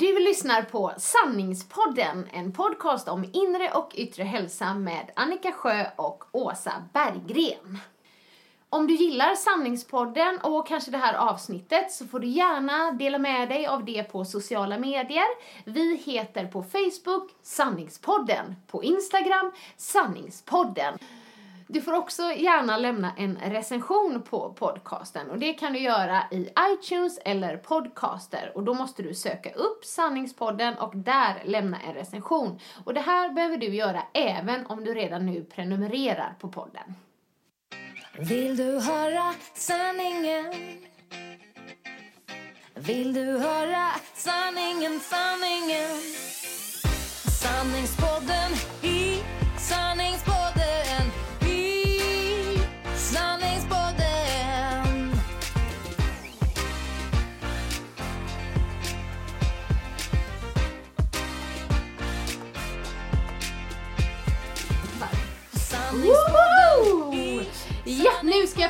Du lyssnar på Sanningspodden, en podcast om inre och yttre hälsa med Annika Sjö och Åsa Berggren. Om du gillar Sanningspodden och kanske det här avsnittet så får du gärna dela med dig av det på sociala medier. Vi heter på Facebook Sanningspodden, på Instagram Sanningspodden. Du får också gärna lämna en recension på podcasten och det kan du göra i iTunes eller Podcaster och då måste du söka upp Sanningspodden och där lämna en recension. Och det här behöver du göra även om du redan nu prenumererar på podden. Vill du höra sanningen? Vill du höra sanningen, sanningen? Sanningspodden i sanning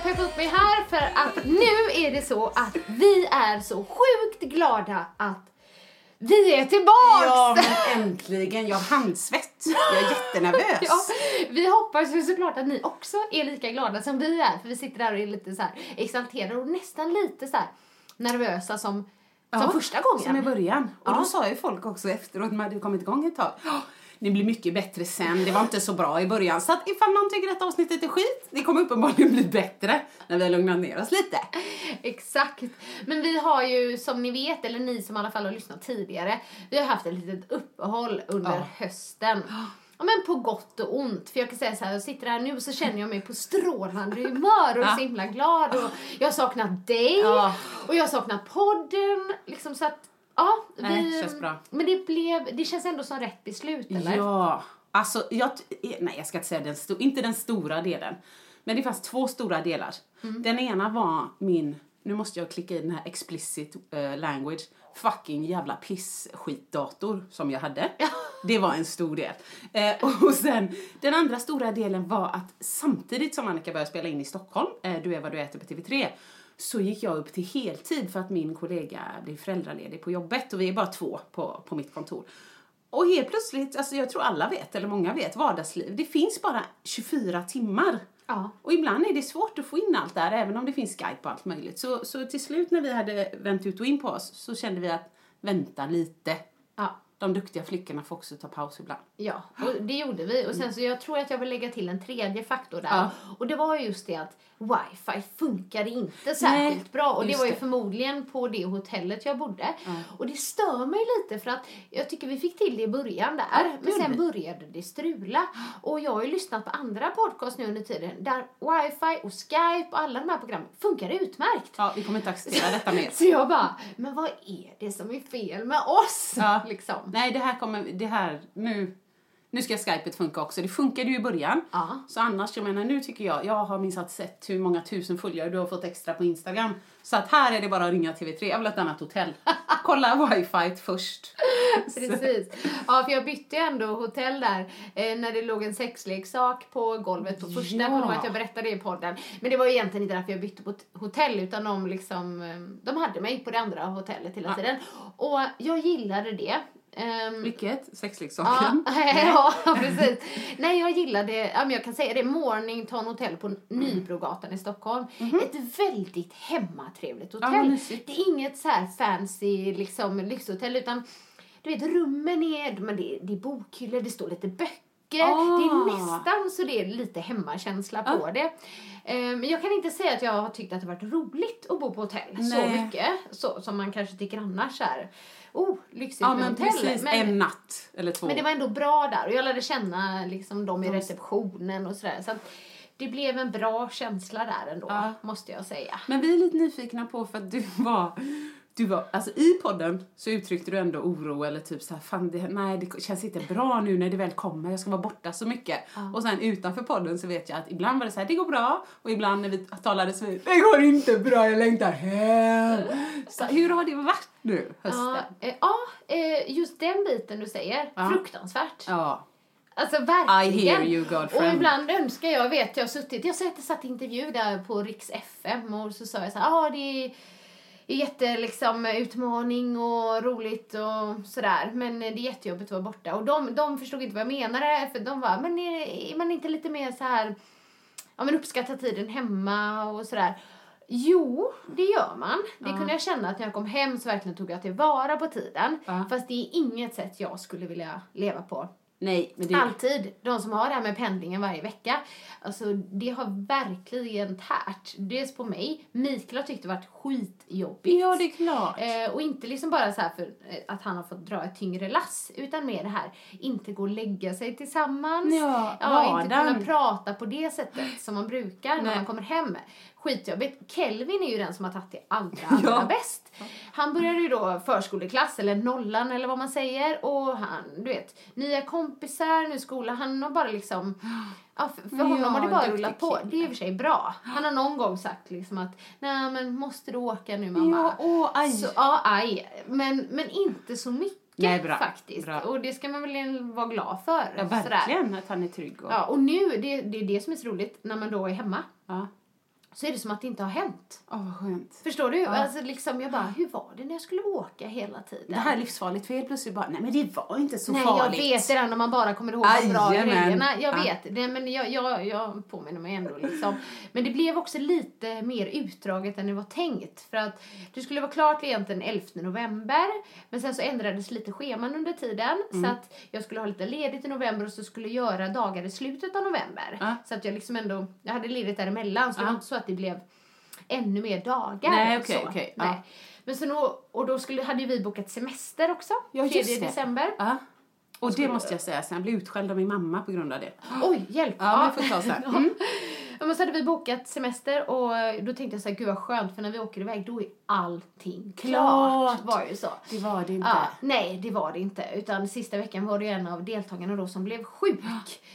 jag peppa upp mig här för att nu är det så att vi är så sjukt glada att vi är tillbaks! Ja, men äntligen. Jag har handsvett. Jag är jättenervös. Ja, vi hoppas ju såklart att ni också är lika glada som vi är för vi sitter där och är lite så här exalterade och nästan lite så nervösa som, som Ja, första gången. Som i början. Och Ja. då sa ju folk också efteråt, när hade kommit igång ett tag, "Ja, det blir mycket bättre sen, det var inte så bra i början. Så att ifall någon tycker att avsnittet är skit, det kommer uppenbarligen bli bättre när vi har lugnat ner oss lite. Exakt. Men vi har ju, som ni vet, eller ni som i alla fall har lyssnat tidigare, vi har haft ett litet uppehåll under Ja. hösten. Ja, men på gott och ont. För jag kan säga så här, jag sitter här nu och så känner jag mig på strålande humör och är så himla glad och jag har saknat dig Ja. och jag har saknat podden. Liksom så att, ja. Nej, vi, känns bra. Men det blev, det känns ändå som rätt beslut eller? Ja, alltså jag, nej jag ska inte säga den inte den stora delen. Men det fanns två stora delar. Mm. Den ena var min, nu måste jag klicka i den här explicit eh, language, fucking jävla pissskitdator som jag hade. Det var en stor del. Eh, och sen, den andra stora delen var att samtidigt som Annika började spela in i Stockholm, eh, Du är vad du äter på TV3, så gick jag upp till heltid för att min kollega blev föräldraledig på jobbet och vi är bara två på, på mitt kontor. Och helt plötsligt, alltså jag tror alla vet, eller många vet, vardagsliv. Det finns bara 24 timmar. Ja. Och ibland är det svårt att få in allt där, även om det finns Skype och allt möjligt. Så, så till slut när vi hade vänt ut och in på oss så kände vi att vänta lite. Ja. De duktiga flickorna får också ta paus ibland. Ja, och det gjorde vi. Och sen så jag tror att jag vill lägga till en tredje faktor där. Ja. Och det var just det att wifi funkade inte särskilt Nej, bra. Och det var ju det. förmodligen på det hotellet jag bodde. Och det stör mig lite för att jag tycker vi fick till det i början där. Ja, men sen började det strula. Och jag har ju lyssnat på andra podcast nu under tiden där wifi och skype och alla de här programmen funkar utmärkt. Ja, vi kommer inte acceptera detta mer. Så jag bara, men vad är det som är fel med oss? Ja. Liksom. Nej, det här kommer, det här, nu, nu ska Skypet funka också. Det funkade ju i början. Ja. Så annars, jag menar nu tycker jag, jag har minst sett hur många tusen följare du har fått extra på Instagram. Så att här är det bara att ringa TV3, jag vill ha ett annat hotell. Kolla wifi först. Precis. Ja, för jag bytte ju ändå hotell där eh, när det låg en sexleksak på golvet på första. Ja. Jag kommer att jag berättade det i podden. Men det var ju egentligen inte därför jag bytte på hotell utan de liksom, eh, de hade mig på det andra hotellet hela Ja. tiden. Och jag gillade det. Ehm, Vilket? Ja, Sexleksaken? ja, precis. Nej, jag gillade, ja, men jag kan säga det, Mornington Hotel på Nybrogatan i Stockholm. Ett väldigt hemmatrevligt. Ja, hotell. mysigt. det är inget så här fancy liksom, lyxhotell utan du vet rummen är, men det, det är bokhyllor, det står lite böcker. Det är nästan så det är lite hemmakänsla på Ja. det. Eh, Men jag kan inte säga att jag har tyckt att det varit roligt att bo på hotell så Nej. mycket. Så, som man kanske tycker annars är. Oh, lyxigt Ja, med men hotell. precis. Men- En natt eller två. men det var ändå bra där och jag lärde känna liksom dem i receptionen och sådär. Så att det blev en bra känsla där ändå, Ja. måste jag säga. Men vi är lite nyfikna på för att du var, du var, alltså i podden så uttryckte du ändå oro eller typ så här, fan det, nej det känns inte bra nu när det väl kommer, jag ska vara borta så mycket. Och sen utanför podden så vet jag att ibland var det så här, det går bra och ibland när vi talade så det går inte bra, jag längtar hem. Så hur har det varit nu hösten? Ja, eh, ja eh, just den biten du säger, Ja. fruktansvärt. Ja. Alltså verkligen. I hear you. Och ibland önskar jag, vet jag har suttit, jag satt, satt intervju där på Riks FM och så sa jag så här, ah, det är är jätte liksom utmaning och roligt och sådär. Men det är jättejobbigt att vara borta. Och de, de förstod inte vad jag menade. För de var, men är, är man inte lite mer så här, ja men uppskatta tiden hemma och sådär. Jo, det gör man. Det kunde jag känna att när jag kom hem så verkligen tog jag tillvara på tiden. Fast det är inget sätt jag skulle vilja leva på. Nej, men det... Alltid. De som har det här med pendlingen varje vecka. Alltså det har verkligen tärt. Dels på mig. Mikael har tyckt det varit skitjobbigt. Ja, det är klart. Eh, och inte liksom bara så för eh, att han har fått dra ett tyngre lass. Utan mer det här, inte gå och lägga sig tillsammans. Ja, ja inte kunna prata på det sättet som man brukar när Nej. man kommer hem. Skitjobbigt. Kelvin är ju den som har tagit det allra, allra Ja. bäst. Han började ju då förskoleklass, eller nollan eller vad man säger. Och han, du vet, nya kompisar, ny skola. Han har bara liksom... Ja, för, för honom Ja, har det bara rullat på. kille. Det är i och för sig bra. Han har någon gång sagt liksom att nej men måste du åka nu mamma? Ja, åh, aj. Så, ja, aj. Men, men inte så mycket Nej, bra, faktiskt. bra. Och det ska man väl vara glad för. Ja, Sådär. verkligen att han är trygg. Och... Ja, och nu, det, det är det som är så roligt, när man då är hemma, Ja. Så är det som att det inte har hänt. Åh, vad skönt. Förstår du? Alltså liksom, jag bara, hur var det när jag skulle åka hela tiden? Det här är livsfarligt för helt plötsligt bara, nej men det var inte så Nej, farligt. jag vet det där när man bara kommer ihåg de bra grejerna. Jag Ja. vet det, men jag, jag, jag påminner mig ändå liksom. Men det blev också lite mer utdraget än det var tänkt. För att det skulle vara klart egentligen 11 november. Men sen så ändrades lite scheman under tiden. Mm. Så att jag skulle ha lite ledigt i november och så skulle jag göra dagar i slutet av november. Ja. Så att jag liksom ändå, jag hade ledigt däremellan. Så det Ja. var inte så att det blev ännu mer dagar. Nej, okej, så. okej, ja. Nej. Men sen, och, och då skulle, hade vi bokat semester också. Ja, just 3 det. december. Ja. Och det måste jag säga, sen jag blev utskälld av min mamma på grund av det. Oj, hjälp! Ja, men får ta så här. Mm. Ja, men så hade vi bokat semester och då tänkte jag så här, gud vad skönt för när vi åker iväg då är allting klart. Klart. Var ju så. Det var det inte. Ja, nej, det var det inte. Utan sista veckan var det en av deltagarna då som blev sjuk.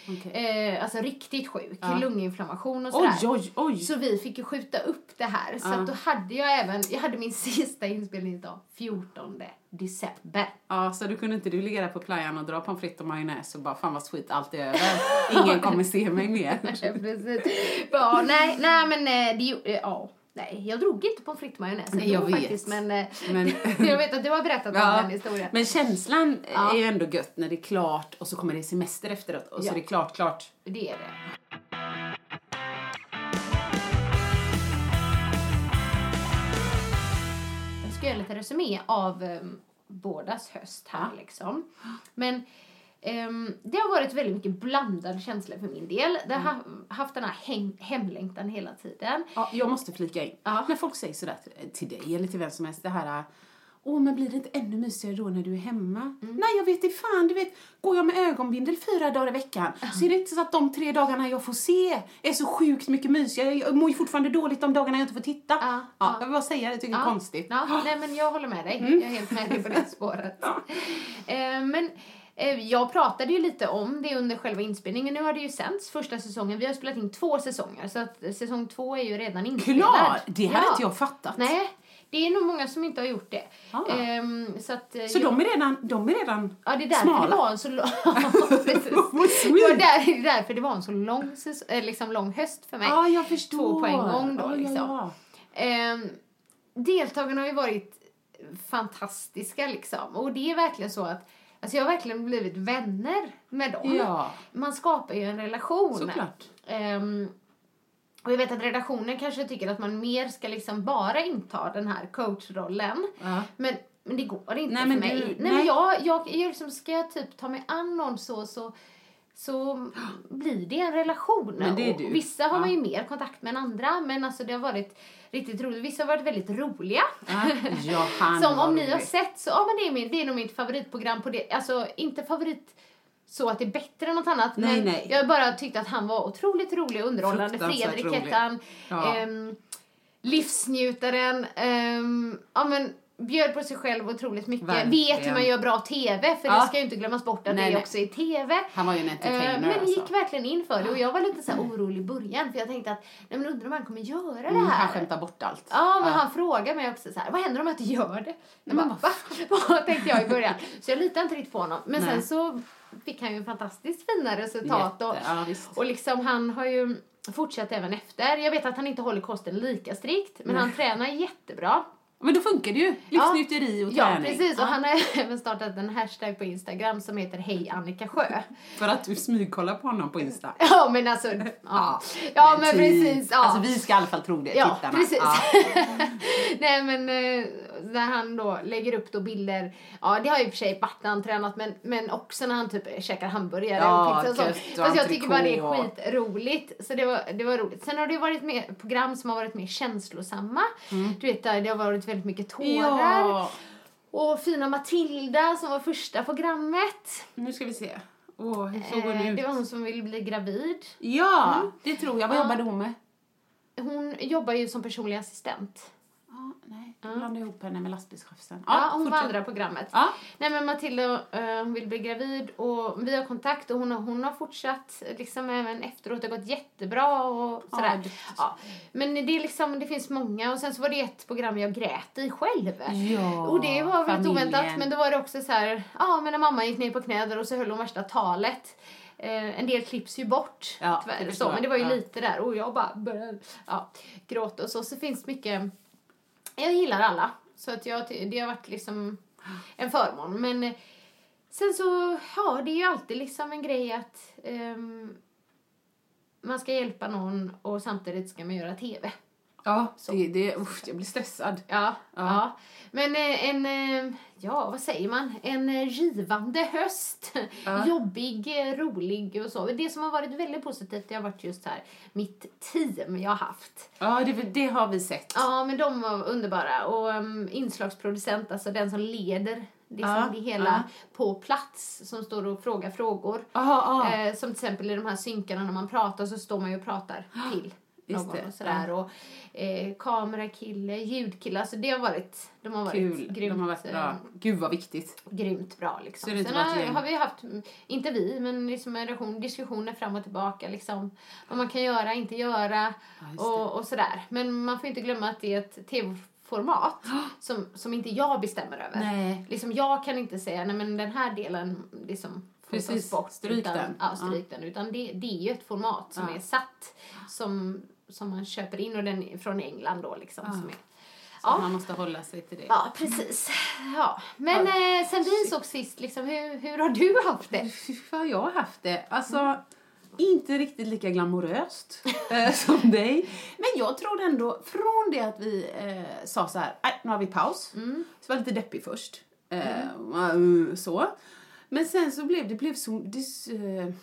Okej. Eh, alltså riktigt sjuk. Ja. Lunginflammation och sådär. Oj, oj, oj. Så vi fick ju skjuta upp det här. Så Ja. då hade jag även, jag hade min sista inspelning idag, 14 december. Ja, så du kunde inte du ligga där på playan och dra pommes frites och majonnäs och bara fan vad skit, allt är över. Ingen kommer se mig mer. Nej, precis. Ja, nej, nej men eh, det gjorde, ja. Nej, jag drog inte frites och majonnäs Nej, jag vet. faktiskt. Men, eh, Men, jag vet att du har berättat om Ja, den historien. men känslan Ja. är ju ändå gött när det är klart och så kommer det semester efteråt och så Ja. är det klart, klart. Det är det. Jag ska göra lite resumé av um, bådas höst här liksom. Men det har varit väldigt mycket blandade känslor för min del. Det har Mm. haft den här hem, hemlängtan hela tiden. Ja, jag måste flika in. Ja. När folk säger sådär till- dig eller till vem som helst, det här Åh, men blir det inte ännu mysigare då när du är hemma? Mm. Nej, jag vet inte fan, du vet, går jag med ögonbindel fyra dagar i veckan så är det inte så att de tre dagarna jag får se är så sjukt mycket mysigare. Jag mår ju fortfarande dåligt de dagarna jag inte får titta. Ja, ja, ja. Jag vill bara säga det, jag tycker det är konstigt. Ja, nej, men jag håller med dig. Mm. Jag är helt med dig på det spåret. Eh, men eh, jag pratade ju lite om det under själva inspelningen. Nu har det ju sänts första säsongen. Vi har spelat in två säsonger så att säsong två är ju redan inspelad. Klart! Det hade Ja. inte jag fattat. Nej, det är nog många som inte har gjort det. Ah. Ehm, så att, eh, Så jag- de är redan, de är redan Ja, det är därför smala. det var en så lång... Det, var där, därför det var en så lång, säs- eh, liksom lång höst för mig. Ja, jag förstår. Två på en gång då, Ja, ja, liksom. ja. Ehm, deltagarna har ju varit fantastiska liksom. Och det är verkligen så att Alltså jag har verkligen blivit vänner med dem. Ja, Man skapar ju en relation. såklart. Ehm, och jag vet att redaktionen kanske tycker att man mer ska liksom bara inta den här coachrollen. Ja. Men, men det går inte Nej, för mig. du- nej, nej. men jag, jag, jag liksom, ska jag typ ta mig an någon så, så, så blir det en relation. Det vissa har man ju mer kontakt med än andra. Men alltså det har varit riktigt roligt. Vissa har varit väldigt roliga. Ja, Som om ni har sett så, ja men det är, min, det är nog mitt favoritprogram på det. Alltså inte favorit så att det är bättre än något annat. Nej, men nej. jag bara tyckt att han var otroligt rolig och underhållande. Fredrik hette han. Ja. Ehm, livsnjutaren. ehm, ja men bjöd på sig själv otroligt mycket. Verkligen. Vet hur man gör bra TV. För Ja. det ska ju inte glömmas bort att Nej, det är nej. också i TV. Han var ju en entertainer men alltså. gick verkligen in för det och jag var lite så här orolig i början för jag tänkte att nej men undrar om han kommer göra det Mm, här. han skämtar bort allt. Ja, men han frågade mig också så här, vad händer om jag inte gör det? Men bara, va? Vad tänkte jag i början. Så jag litade inte riktigt på honom. Men Nej. sen så fick han ju fantastiskt fina resultat. Och, Jätte, ja, visst. och liksom han har ju fortsatt även efter. Jag vet att han inte håller kosten lika strikt, men han tränar jättebra. Men då funkar det ju. Livsnjuteri och Ja, träning. precis. Och han har även startat en hashtag på Instagram som heter Hej Annika Sjö. För att du smygkollar på honom på Insta. Ja, men alltså... Ja, ja men typ. precis. Ja. Alltså vi ska i alla fall tro det, Ja, tittarna. precis. Ja. Nej men när han då lägger upp då bilder, ja det har ju för sig varit när han tränat men, men också när han typ käkar hamburgare Ja, och pizza och sånt. Fast jag tycker bara det är skitroligt. Så det var, det var roligt. Sen har det varit mer program som har varit mer känslosamma. Du vet där det har varit väldigt mycket tårar. Mm. Ja. Och Fina Matilda som var första programmet. Nu ska vi se. Åh, hur såg hon Eh, ut? det var hon som ville bli gravid. Ja, det tror jag. Vad Ja. jobbade hon med? Hon jobbar ju som personlig assistent. Ja, nej, jag blandade ihop henne med lastbilschauffören. Ja, hon fortsätt. vandrar programmet. Ja. Nej men Matilda eh, hon vill bli gravid och vi har kontakt och hon har, hon har fortsatt liksom även efteråt. Det har gått jättebra och Ja, sådär. duktigt. Ja, men det är liksom, det finns många och sen så var det ett program jag grät i själv. Ja, och det var väldigt familjen. oväntat men då var det också så här, ja men när mamma gick ner på knä och så höll hon värsta talet. Eh, en del klipps ju bort Ja, tyvärr, så, men det var ju. Ja. lite där och jag bara började ja, gråta och så. Så finns mycket, jag gillar alla. Så att jag, det har varit liksom en förmån. Men eh, sen så, ja det är ju alltid liksom en grej att um, man ska hjälpa någon och samtidigt ska man göra TV. Ja, det, det, usch, jag blir stressad. Ja, ja. Ja. Men eh, en, eh, ja vad säger man, en eh, givande höst. Ja. Jobbig, rolig och så. Det som har varit väldigt positivt det har varit just här mitt team jag har haft. Ja, det, det har vi sett. Ja, men de var underbara. Och um, inslagsproducent, alltså den som leder liksom Ja, det hela ja. på plats, som står och frågar frågor. Aha, ja. Eh, som till exempel i de här synkarna när man pratar så står man ju och pratar till någon och sådär. Och, eh, kamerakille, ljudkille, alltså det har varit, de har varit Kul. grymt, De har varit bra. eh, Gud vad viktigt. grymt bra liksom. Så det Sen varit har, har vi haft, inte vi, men liksom en relation, diskussioner fram och tillbaka liksom. Vad man kan göra, inte göra Ja, och, och sådär. Men man får inte glömma att det är ett tv-format som, som inte jag bestämmer över. Nej. Liksom jag kan inte säga, nej men den här delen liksom Precis, bort. stryk utan, den. Ja, stryk den. Utan det, det är ju ett format som Ja. är satt som, som man köper in och den är från England då liksom. Ja. Som är, Så Ja. man måste hålla sig till det. Ja, precis. Ja. Men eh, sen vi såg sist, liksom, hur, hur har du haft det? Fan, vad jag har haft det. Alltså, inte riktigt lika glamoröst eh, som dig. Men jag tror ändå, från det att vi eh, sa så här, "Nej, nu har vi paus. Mm. Så var jag lite deppig först. Eh, mm, så. Men sen så blev det, blev så, det, eh,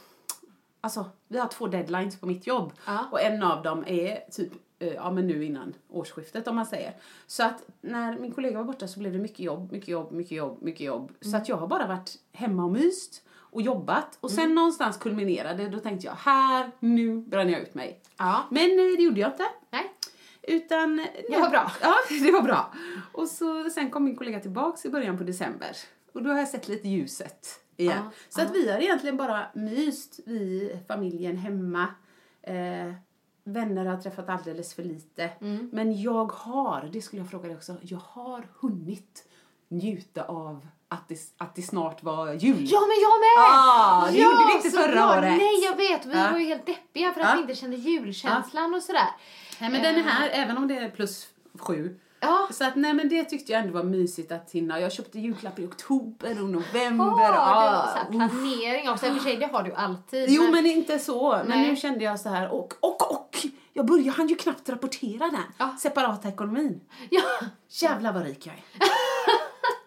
alltså vi har två deadlines på mitt jobb. Ja. Och en av dem är typ, eh, ja men nu innan årsskiftet om man säger. Så att när min kollega var borta så blev det mycket jobb, mycket jobb, mycket jobb, mycket jobb. Så att jag har bara varit hemma och myst och jobbat. Och sen någonstans kulminerade, då tänkte jag här, nu bränner jag ut mig. Ja. Men eh, det gjorde jag inte. Nej. Utan... Det var bra. Ja, det var bra. Och så, sen kom min kollega tillbaks i början på december. Och då har jag sett lite ljuset igen. Ja, så att vi har egentligen bara myst, vi, familjen hemma. Eh, vänner har träffat alldeles för lite. Mm. Men jag har, det skulle jag fråga dig också, jag har hunnit njuta av att det, att det snart var jul. Ja, men jag med! Ah, det gjorde vi inte förra bra. året. Nej, jag vet. Vi Ja. var ju helt deppiga för att Ja. vi inte kände julkänslan och sådär. Nej, men den är här, även om det är plus sju. Ja. Så att nej men det tyckte jag ändå var mysigt att hinna. Jag köpte julklappar i oktober och november. Ja, det var ah, så planering också. I och för sig, det har du alltid. Jo men inte så. Men Nej. nu kände jag så här och och och. Jag började, han ju knappt rapportera den. Ja. Separata ekonomin. Ja. Jävlar vad rik jag är.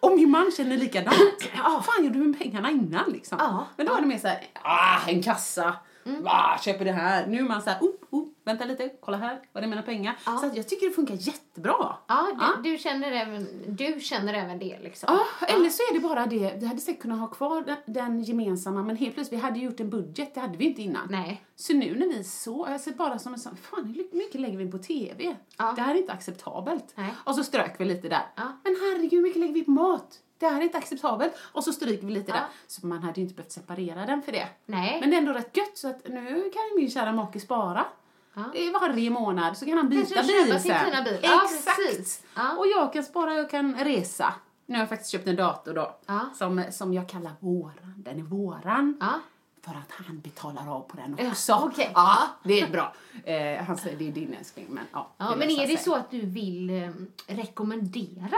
och min man känner likadant. Ja, vad fan gjorde du med pengarna innan liksom? Ja. Men då var det mer så här, ah, en kassa. Ah, köper det här. Nu är man så här, oh, oh, vänta lite, kolla här, var är mina pengar? Ja. Så jag tycker det funkar jättebra. Ja, du, Ja. Du, känner även, du känner även det liksom. Ja, eller så är det bara det. Vi hade säkert kunnat ha kvar den, den gemensamma, men helt plötsligt, vi hade gjort en budget, det hade vi inte innan. Nej. Så nu när vi så, jag ser bara som en sån, fan hur mycket lägger vi på TV? Ja. Det här är inte acceptabelt. Nej. Och så strök vi lite där. Men herregud, hur mycket lägger vi på mat? Det här är inte acceptabelt. Och så stryker vi lite Ja. där. Så man hade ju inte behövt separera den för det. Nej. Men det är ändå rätt gött så att nu kan ju min kära make spara. Ja. Varje månad så kan han byta bil sen. bil. Ja, Exakt! Ja. Och jag kan spara, jag kan resa. Nu har jag faktiskt köpt en dator då. Ja. Som, som jag kallar våran. Den är våran. Ja. för att han betalar av på den Ja, också. okej. Ja, det är bra. Eh, han säger det är din älskling, men ja. Ja, men är det sig. så att du vill eh, rekommendera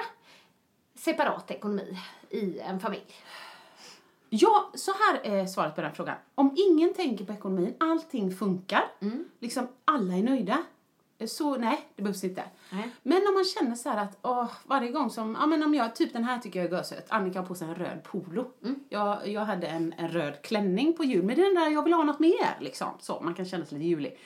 separat ekonomi i en familj? Ja, så här är svaret på den frågan. Om ingen tänker på ekonomin, allting funkar, Mm. liksom alla är nöjda, så nej, det behövs inte. Nej. Men om man känner så här att åh, varje gång som, ja men om jag, typ den här tycker jag är görsöt, Annika har på sig en röd polo. Mm. Jag, jag hade en, en röd klänning på jul, men det är den där jag vill ha något mer liksom. Så, man kan känna sig lite julig.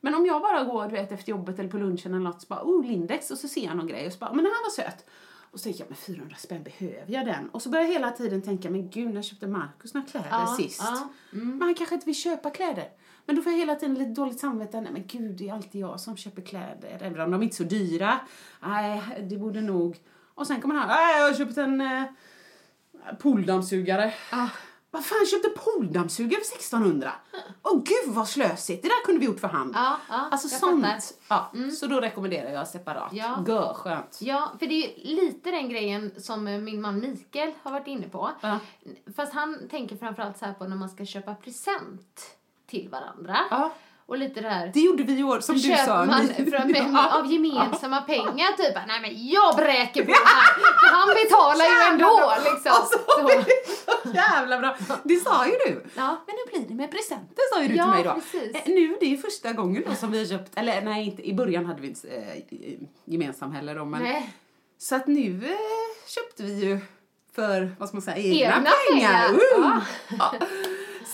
Men om jag bara går du vet, efter jobbet eller på lunchen eller något så bara, oh Lindex, och så ser jag någon grej och så bara, men den här var söt. Och så tänker jag, men 400 spänn, behöver jag den? Och så börjar jag hela tiden tänka, men gud, när köpte Markus några kläder Ja, sist? ja, Men han kanske inte vill köpa kläder. Men då får jag hela tiden lite dåligt samvete. Nej men gud, det är alltid jag som köper kläder. Även om de inte är så dyra. Nej, det borde nog... Och sen kommer han, nej jag har köpt en eh, pooldammsugare. Ah. Vad fan, köpte pooldammsugare för 1600? Åh gud vad slösigt, det där kunde vi gjort för hand. Ja, ja, alltså sånt. fattar. Ja, Så då rekommenderar jag separat. Ja. Gör skönt. Ja, för det är lite den grejen som eh, min man Mikael har varit inne på. Ja. Fast han tänker framförallt så här på när man ska köpa present till varandra. Ja. Och lite det här Det gjorde vi i år som du sa. man från, med, Ja. av gemensamma pengar typ. Nej men jag bräker på här. För han betalar ju ändå liksom. Alltså, Så. jävla bra. Det sa ju du. Ja. Men hur blir det med presenter sa ju du Ja, till mig då. precis. Eh, Nu, det är ju första gången då som vi har köpt, eller nej inte, i början hade vi inte eh, gemensam heller då men. Nej. Så att nu eh, köpte vi ju för, vad ska man säga, egna, Egna pengar. pengar. Woo! Ja.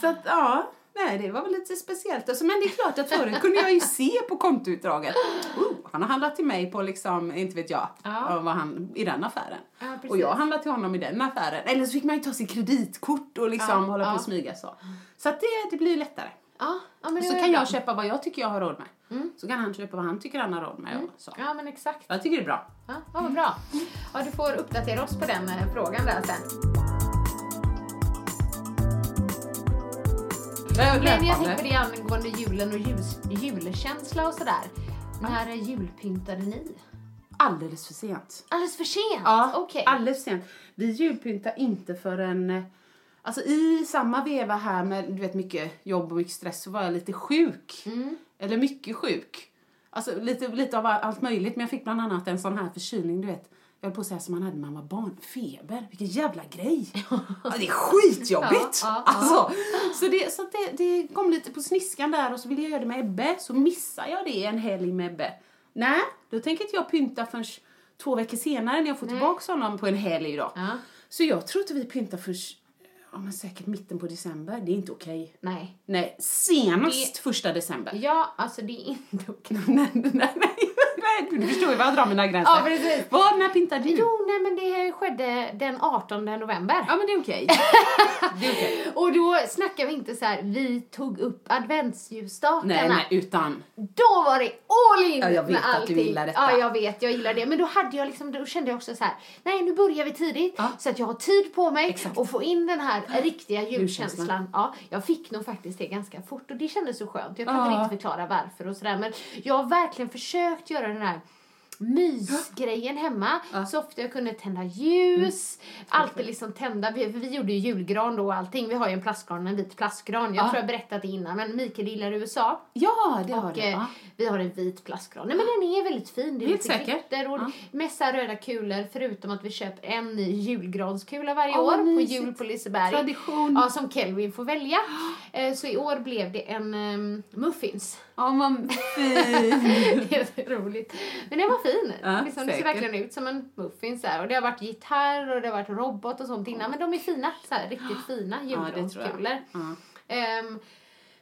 Så att ja, nej det var väl lite speciellt. Alltså, men det är klart att förut kunde jag ju se på kontoutdraget. Oh, han har handlat till mig på liksom, inte vet jag, Ja. vad han, i den affären. Ja, och jag har handlat till honom i den affären. Eller så fick man ju ta sitt kreditkort och liksom Ja, hålla på och smyga så. Så att det, det blir lättare. Ja, ja men så kan bra. jag köpa vad jag tycker jag har råd med. Mm. Så kan han köpa vad han tycker han har råd med. och Så. Ja men exakt. Jag tycker det är bra. Ja, ja vad bra. Ja, du får uppdatera oss på den eh, frågan där sen. Men jag tänkte på det angående julen och ljus, julkänsla och sådär. När eh, julpyntade ni? Alldeles för sent. Alldeles för sent? Ja, Okej. alldeles för sent. Vi julpyntar inte förrän... Alltså i samma veva här med du vet, mycket jobb och mycket stress så var jag lite sjuk. Mm. Eller mycket sjuk. Alltså lite, lite av allt möjligt. Men jag fick bland annat en sån här förkylning, du vet. Jag höll på att säga som man hade när man var barn. Feber. Vilken jävla grej. Ja, det är skitjobbigt. Ja, ja. Alltså, så det, så det, det kom lite på sniskan där och så ville jag göra det med Ebbe. Så missade jag det en helg med Ebbe. Nej, då tänker inte jag pynta förrän två veckor senare när jag får Nej. tillbaka honom på en helg då. Så jag tror inte vi pyntar förrän ja, men säkert mitten på december. Det är inte okej. Nej. Nej, senast första december. Ja, alltså det är inte okej. nej, nej, nej, nej, du förstår ju var jag drar mina gränser. Ja, precis. Vad, när pyntar du? Jo, nej men det skedde den 18 november. Ja, men det är okej. det är okej. Och då snackar vi inte så här, vi tog upp adventsljusstakarna. Nej, nej, utan... Då var det all in Ja, jag vet med att du gillar detta. Ja, jag vet, jag gillar det. Men då hade jag liksom, då kände jag också så här, nej nu börjar vi tidigt Ja. så att jag har tid på mig Exakt. och få in den här riktiga Julkänslan. Ja, jag fick nog faktiskt det ganska fort och det kändes så skönt. Jag kan Ja. inte förklara varför och sådär men jag har verkligen försökt göra den här mysgrejen hemma Ja. så ofta jag kunde tända ljus, alltid liksom tända, vi, vi gjorde ju julgran då och allting, vi har ju en plastgran, en vit plastgran, jag Ja. tror jag berättat det innan men Mikael gillar USA Ja, det har och du. eh, Ja. vi har en vit plastgran. Nej men den är väldigt fin. Det är Helt lite säker? glitter och Ja. massa röda kulor förutom att vi köper en ny julgranskula varje vad år på mysigt. jul på Liseberg. Tradition. Ja, som Kelvin får välja. Eh, Så i år blev det en um, muffins. Ja, vad fin. Jätteroligt. Men den var fin. Ja, liksom, det ser verkligen ut som en muffins. Där. Och det har varit gitarr och det har varit robot och sånt innan. Men de är fina. Så här, riktigt fina jag. julgranskulor. Ja. Ehm,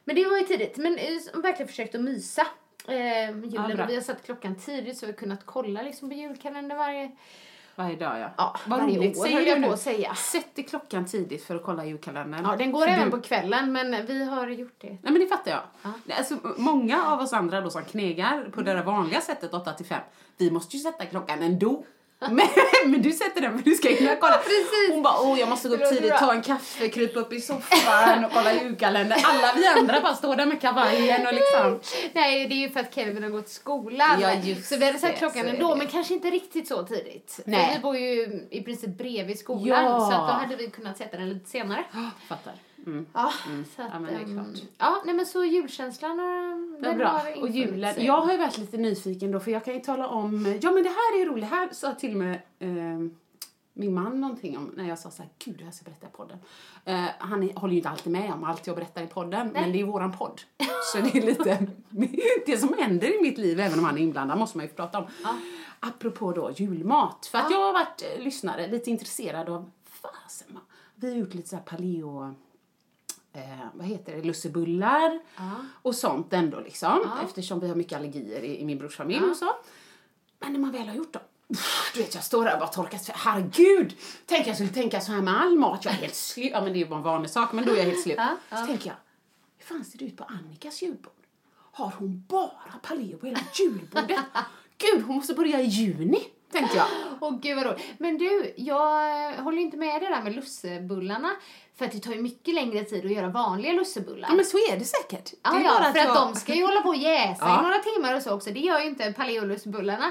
men det var ju tidigt. Men uh, verkligen försökt att mysa. Um, julen. Ja, vi har satt klockan tidigt så vi har kunnat kolla liksom, på julkalendern varje, Varje dag, ja. ja, Vad varje roligt. år Säger jag på att säga. Sätt klockan tidigt för att kolla julkalendern. Ja, den går För även du- på kvällen men vi har gjort det. Nej men det fattar jag. Ja. Alltså, många av oss andra då som knegar på det där vanliga sättet 8 till 5, vi måste ju sätta klockan ändå. Men, men du sätter den för du ska hinna kolla. precis. Hon bara, åh jag måste gå upp tidigt, ta en kaffe, krypa upp i soffan och kolla julkalendern. Alla vi andra bara står där med kavajen och liksom. Nej, det är ju för att Kevin har gått i skolan. Ja, just så vi hade satt klockan ändå, men kanske inte riktigt så tidigt. Nej. För vi bor ju i princip bredvid skolan, Ja. så att då hade vi kunnat sätta den lite senare. Fattar. Ja, så att, Ja, men det är ehm, klart. Ja, nej men så julkänslan den bra. har Och julen. Jag har ju varit lite nyfiken då för jag kan ju tala om, ja men det här är roligt, här sa till och med eh, min man någonting om när jag sa så här, gud det här ska jag berätta i podden. Eh, han är, håller ju inte alltid med om allt jag berättar i podden, men det är ju våran podd. Så det är lite, det som händer i mitt liv, även om han är inblandad, måste man ju prata om. Apropå då julmat, för att jag har varit eh, lyssnare, lite intresserad av, fasen vi har gjort lite så här paleo eh, vad heter det, lussebullar och sånt ändå liksom. Eftersom vi har mycket allergier i, i min brors familj och så. Men när man väl har gjort dem, du vet jag står där och bara torkar sig. Herregud! Tänk jag skulle tänka så här med all mat, jag är helt slut. Ja men det är ju bara en vanlig sak, men då är jag helt slut. Så tänker jag, hur fan ser det ut på Annikas julbord? Har hon bara paleo på hela julbordet? Gud, hon måste börja i juni, tänkte jag. Åh gud vad roligt. Men du, jag håller inte med det där med lussebullarna. För att det tar ju mycket längre tid att göra vanliga lussebullar. Ja men så är det säkert. Det Ja, ja, bara för att, jag- de ska ju hålla på och jäsa Ja. i några timmar och så också. Det gör ju inte paleolussebullarna.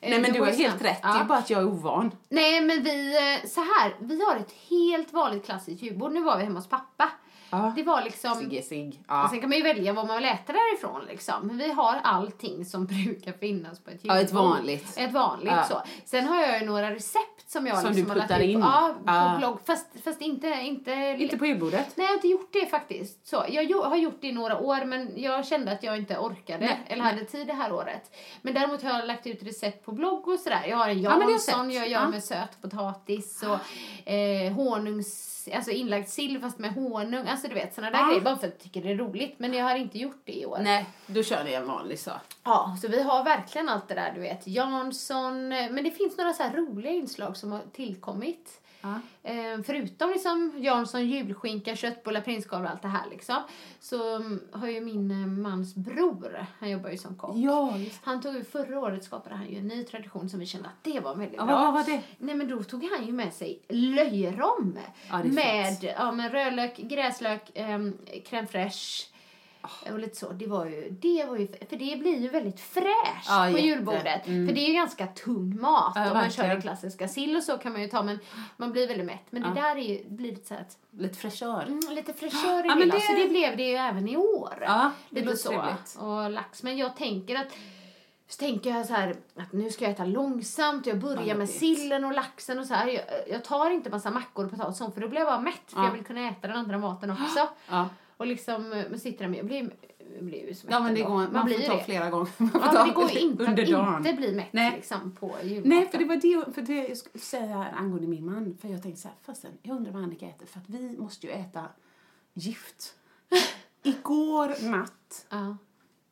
Eh, Nej men du har helt rätt, det Ja. är bara att jag är ovan. Nej men vi, eh, så här, vi har ett helt vanligt klassiskt julbord. Nu var vi hemma hos pappa. Ja. Det var liksom... Sigge sig. Och Ja. sen kan man ju välja vad man vill äta därifrån liksom. Men vi har allting som brukar finnas på ett julbord. Ja, ett vanligt. Ett vanligt Ja. så. Sen har jag ju några recept som jag Som liksom du puttar ut in. på, ja, på Ja. blogg. Fast, fast inte, inte, Inte på julbordet? Nej, jag har inte gjort det faktiskt. Så, jag har gjort det i några år, men jag kände att jag inte orkade Nej, eller hade tid det här året. Men däremot har jag lagt ut recept på blogg och sådär. Jag har en Jansson, sett. jag gör Ja. med sötpotatis och eh, honungs, alltså inlagd sill fast med honung. Alltså du vet sådana där Ja. grejer bara för att jag tycker det är roligt. Men jag har inte gjort det i år. Nej, då kör ni en vanlig så. Ja, så vi har verkligen allt det där, du vet. Jansson, eh, men det finns några så här roliga inslag som har tillkommit. Ja. Eh, förutom liksom Jansson, julskinka, köttbullar, prinskorv och allt det här liksom. Så mm, har ju min eh, mans bror, han jobbar ju som kock. Ja, Han tog ju förra året skapade han ju en ny tradition som vi kände att det var väldigt Ja, bra. vad var det? Nej men då tog han ju med sig löjrom. Ja, med, ja, med rödlök, gräslök, um, crème fraîche. Och lite så. Det var ju, det var ju, för det blir ju väldigt fräscht Ja, på jätte. julbordet. För det är ju ganska tung mat. Ja, Om man kör den klassiska sill och så kan man ju ta men man blir väldigt mätt. Men det där är ju, blir lite så att, Lite fräschör. mm, lite fräschör i Ja, det men hela. det- Så det blev det ju även i år. Ja, det lite låter så. trevligt. Och lax. Men jag tänker att så tänker jag så här att nu ska jag äta långsamt. Jag börjar Ja, med sillen och laxen och så här. Jag, jag tar inte massa mackor och potatis för då blir jag bara mätt. För Ja. jag vill kunna äta den andra maten också. Och liksom, eh, man sitter där med, jag blir, jag blir ju mätt ja, men det går, man, blir får ta det. flera gånger. Man får Ja, ta det går inte under att dagen. inte bli mätt Nej. liksom på julmaten. Nej, för det var det, för det jag skulle säga angående min man. För jag tänkte så här, fasen, jag undrar vad Annika äter. För att vi måste ju äta gift. Igår natt, Ja.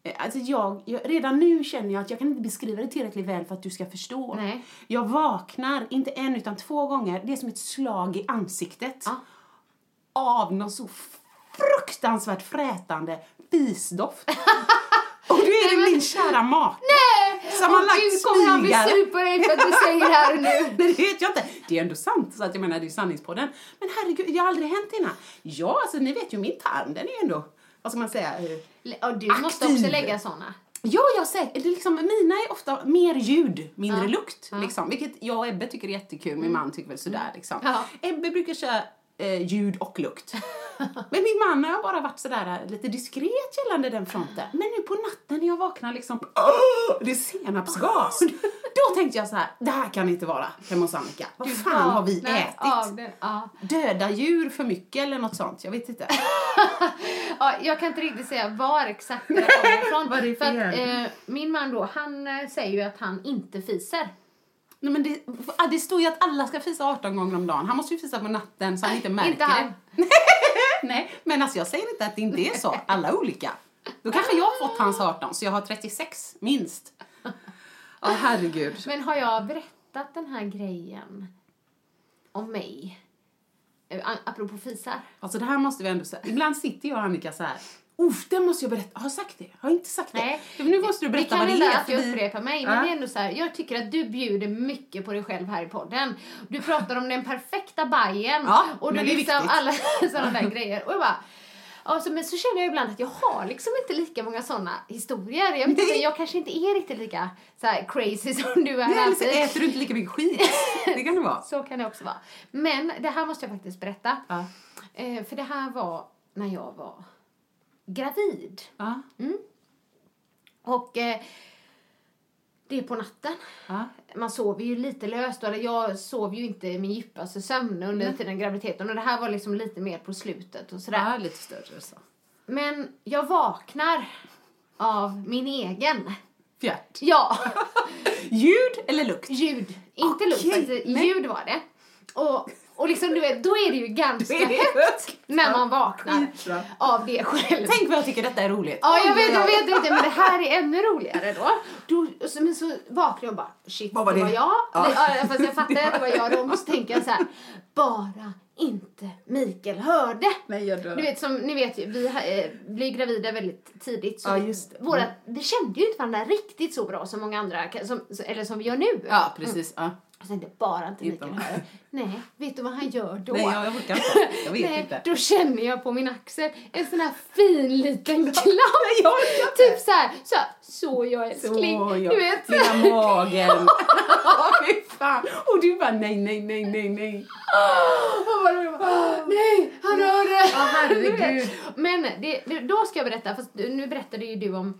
eh, alltså jag, jag, redan nu känner jag att jag kan inte beskriva det tillräckligt väl för att du ska förstå. Nej. Jag vaknar, inte en utan två gånger, det är som ett slag i ansiktet. Ja. Av någon så fruktansvärt frätande fisdoft. Och då är det min kära make. Som har Åh, lagt Gud, kommer han bli smygare. sur på dig för att du säger det här nu? Nej, det vet jag inte. Det är ändå sant. Så att jag menar, det är ju sanningspodden. Men herregud, det har aldrig hänt innan. Ja, alltså ni vet ju min tarm, den är ju ändå, vad ska man säga? eh, Och du måste Aktiv. också lägga såna. Ja, jag säkert. Det är liksom, mina är ofta mer ljud, mindre Ja. lukt. Liksom, vilket jag och Ebbe tycker är jättekul. Min man tycker väl sådär. Liksom. Ja. Ebbe brukar köra eh, ljud och lukt. Men min man har bara varit sådär eh, lite diskret gällande den fronten. Men nu på natten när jag vaknar liksom, det är senapsgas. Då tänkte jag så här, det här kan inte vara hemma hos Annika. Vad fan har vi vaknar ätit? av det. Ja. Döda djur för mycket eller något sånt? Jag vet inte. Ja, jag kan inte riktigt säga var exakt det kommer ifrån. För att, eh, min man då, han eh, säger ju att han inte fiser. Nej, men det, ah, det står ju att alla ska fisa 18 gånger om dagen. Han måste ju fisa på natten så han inte märker Inte han. det. Nej, men alltså jag säger inte att det inte är så. Alla är olika. Då kanske jag har fått hans 18, så jag har 36 minst. Ja, herregud. Men har jag berättat den här grejen om mig? Eh, Apropå fisar. Alltså det här måste vi ändå säga. Ibland sitter jag och Annika så här. Uff, det måste jag berätta. Har jag sagt det? Har jag inte sagt det? Nej. Nu måste du berätta det kan vad det hända är. att jag för vi- upprepar mig, men det är ändå så här, jag tycker att du bjuder mycket på dig själv här i podden. Du pratar om den perfekta bajen Ja, och du det liksom alla sådana där grejer. Och jag bara, Alltså, men så känner jag ibland att jag har liksom inte lika många såna historier. Jag, vet inte, jag kanske inte är riktigt lika så här, crazy som du är Nej, eller så äter du inte lika mycket skit. Det kan det vara. Så kan det också vara. Men det här måste jag faktiskt berätta. Ja. Eh, för det här var när jag var gravid. Ja. Och eh, det är på natten. Ja. Man sover ju lite löst. Eller jag sov ju inte min djupaste sömn under tiden graviditeten. Och det här var liksom lite mer på slutet och sådär. ja, lite större så. Men jag vaknar av min egen. Fjärt. Ja, Ljud eller lukt? ljud. Inte lukt faktiskt. nej. Ljud var det. Och, och liksom du vet, då är det ju ganska det högt när man vaknar av det själv. Tänk vad jag tycker detta är roligt. Ja, jag vet, jag vet, jag vet, men det här är ännu roligare då. då men så vaknar jag och bara, shit, Vad var det var jag. Ja. Ja. fast jag fattar att det var jag då. Och så tänker jag så här, bara inte Mikael hörde. Nej, jag dör. Du vet, som ni vet, ju, vi eh, blir gravida väldigt tidigt. Så Ja, just det. Våra, Mm. vi kände ju inte varandra riktigt så bra som många andra, som, eller som vi gör nu. Ja, precis. Ja. Jag bara inte Mikael man. hör. Nej, vet du vad han gör då? Nej, jag, jag orkar inte. Jag vet Nej, inte. då känner jag på min axel en sån här fin liten klapp. jag orkar typ så här, så, här, så jag älskling. Så, ja. Du vet. Lilla magen. Fy fan. Och du bara nej, nej, nej, nej, nej. Bara, bara, Nej, han hör det. Ja, herregud. Men det, då ska jag berätta, fast nu berättade ju du om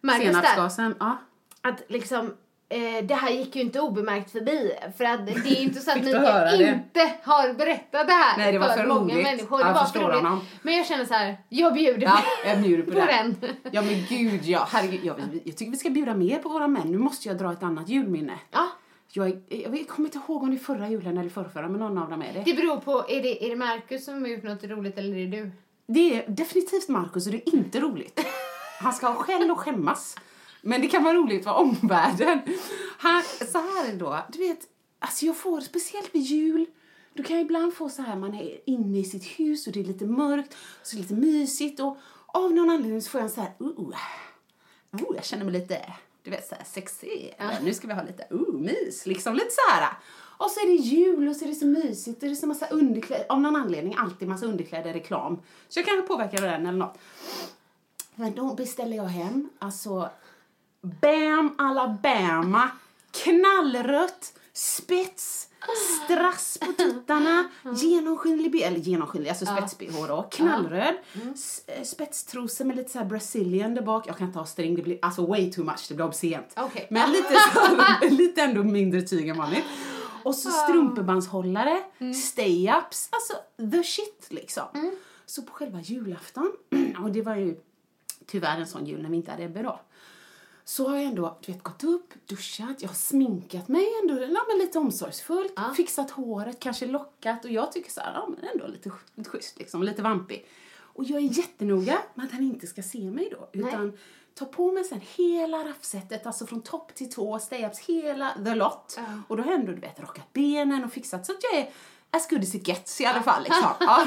Marcus där. Senapsgasen. Ja. Att liksom, eh, det här gick ju inte obemärkt förbi. För att det är inte så att Mikael det? inte har berättat det här Nej, det var för många människor. Jag det var för roligt. honom. Men jag känner så här, jag bjuder Ja, jag bjuder på på den. Ja men gud ja, herregud. Jag, jag tycker vi ska bjuda mer på våra män. Nu måste jag dra ett annat julminne. Ja, Jag, jag, kommer inte ihåg om det är förra julen eller förrförra, men någon av dem är det. det beror på, är det, är det Marcus som har gjort något roligt eller är det du? Det är definitivt Markus och det är inte roligt. Han ska ha skäll och skämmas. Men det kan vara roligt för omvärlden. Han, så här då, du vet, alltså jag får, speciellt vid jul, du kan ibland få så här, man är inne i sitt hus och det är lite mörkt, så det är lite mysigt och av någon anledning så får jag en så här, uh, uh, jag känner mig lite, du vet så här sexig, eller nu ska vi ha lite, uh, mys, liksom lite så här. Och så är det jul och så är det så mysigt och det är så massa underkläder, av någon anledning alltid massa underkläder reklam. Så jag kanske påverkar den eller något. Men då beställer jag hem, alltså Bam Alabama, knallrött, spets, strass på tuttarna, genomskinlig, b- eller genomskinlig, alltså spets-bh då, knallröd, s- eh, spetstrosor med lite så här brazilian där bak. Jag kan inte ha string, det blir alltså way too much, det blir obscent. Okej. Men lite, så, lite ändå mindre tyg än vanligt. Och så strumpebandshållare, stay-ups, alltså the shit liksom. Så på själva julafton, och det var ju tyvärr en sån jul när vi inte hade Ebbe då. Så har jag ändå du vet, gått upp, duschat, jag har sminkat mig ändå ja, men lite omsorgsfullt, Ja. fixat håret, kanske lockat och jag tycker så här, ja men ändå lite, lite schysst liksom, lite vampig. Och jag är jättenoga med att han inte ska se mig då, utan ta på mig sen hela raffsetet, alltså från topp till tå, stay-ups, hela the lot. Ja. Och då har jag ändå du vet, rakat benen och fixat så att jag är as good as it gets i alla fall. Liksom. Ja.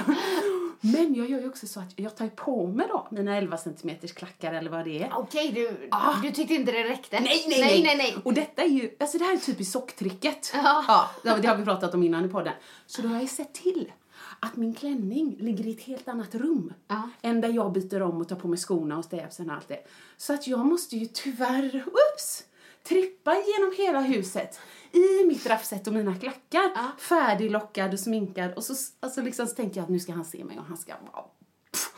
Men jag gör ju också så att jag tar på mig då mina 11 centimeters klackar eller vad det är. Okej, du, Ah. du tyckte inte det räckte? Nej, nej, nej. nej, nej. Och detta är ju, alltså det här är typiskt socktricket. Ja. Ja, det har vi pratat om innan i podden. Så då har jag sett till att min klänning ligger i ett helt annat rum Ja. än där jag byter om och tar på mig skorna och stäpsen och allt det. Så att jag måste ju tyvärr, ups, trippa genom hela huset i mitt raffset och mina klackar. Ja. Färdiglockad och sminkad och så, alltså liksom, så tänker jag att nu ska han se mig och han ska pff,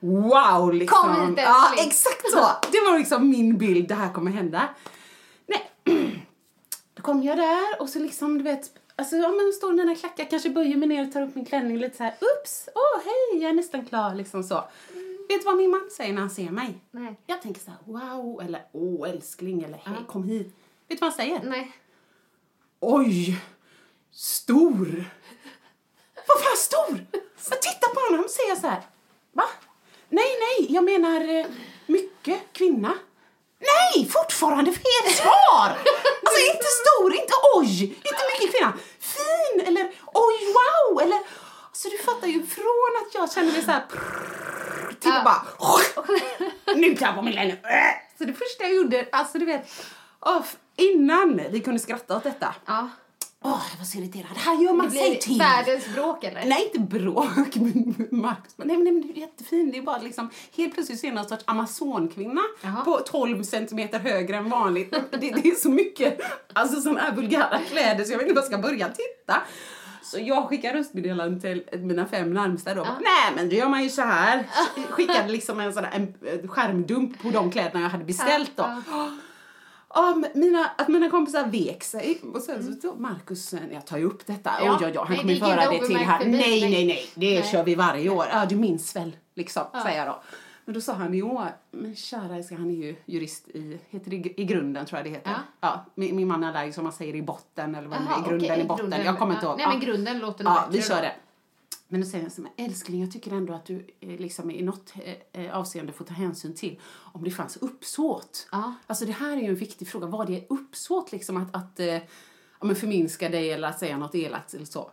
Wow, liksom. Kom hit, ja, exakt så. Det var liksom min bild, det här kommer hända. Nej, då kom jag där och så liksom, du vet, alltså ja men står mina klackar, kanske böjer mig ner och tar upp min klänning lite så här, ups, åh hej, jag är nästan klar liksom så. Vet du vad min man säger när han ser mig? Nej. Jag tänker så här, wow, eller åh älskling, eller hej, kom hit. Vet du vad han säger? Nej. Oj, stor. Vad fan stor? Jag tittar på honom säger så här, va? Nej, nej, jag menar eh, mycket kvinna. Nej, fortfarande fel svar! Alltså inte stor, inte oj, inte mycket kvinna. Fin eller oj, wow, eller... Så du fattar ju från att jag känner mig så här till att bara... Nu jag på min klänning. Så det första jag gjorde, alltså du vet, åh, innan vi kunde skratta åt detta Ja. Åh, jag var så irriterad. Här gör man Det sig till. världens bråk eller? Nej, inte bråk. Bara, nej, men nej, men det är jättefin. Det är bara liksom, helt plötsligt ser jag någon sorts amazonkvinna Jaha. på 12 centimeter högre än vanligt. Det, det är så mycket alltså, såna här vulgära kläder så jag vet inte var jag ska börja titta. Så jag skickar röstmeddelanden till mina fem närmsta då. Bara, Nej men då gör man ju så här. Skickade liksom en sån där en, en skärmdump på de kläderna jag hade beställt då. Ja, Ja, men mina, att mina kompisar vek sig. Och sen så Markus, eh, jag tar ju upp detta. Ja. Oj, oj, oj, han kommer ju föra det till här. förbi, Nej, nej. nej, det Nej. kör vi varje år. Ja, du minns väl, liksom, säger jag då. Men då sa han år, men kära älskling, han är ju jurist i, heter det i, grunden tror jag det heter. Ja. Ja, min, min man är där som man säger i botten eller vad är, i grunden okej, i botten. grunden. Jag kommer inte Ja. ihåg. Nej, Ja. men grunden låter nog Ja, vi kör det. Men då säger han så här, älskling jag tycker ändå att du eh, liksom i något eh, eh, avseende får ta hänsyn till om det fanns uppsåt. Ja. Alltså det här är ju en viktig fråga, vad det är uppsåt liksom att, att ja, men förminska dig eller att säga något elakt eller så.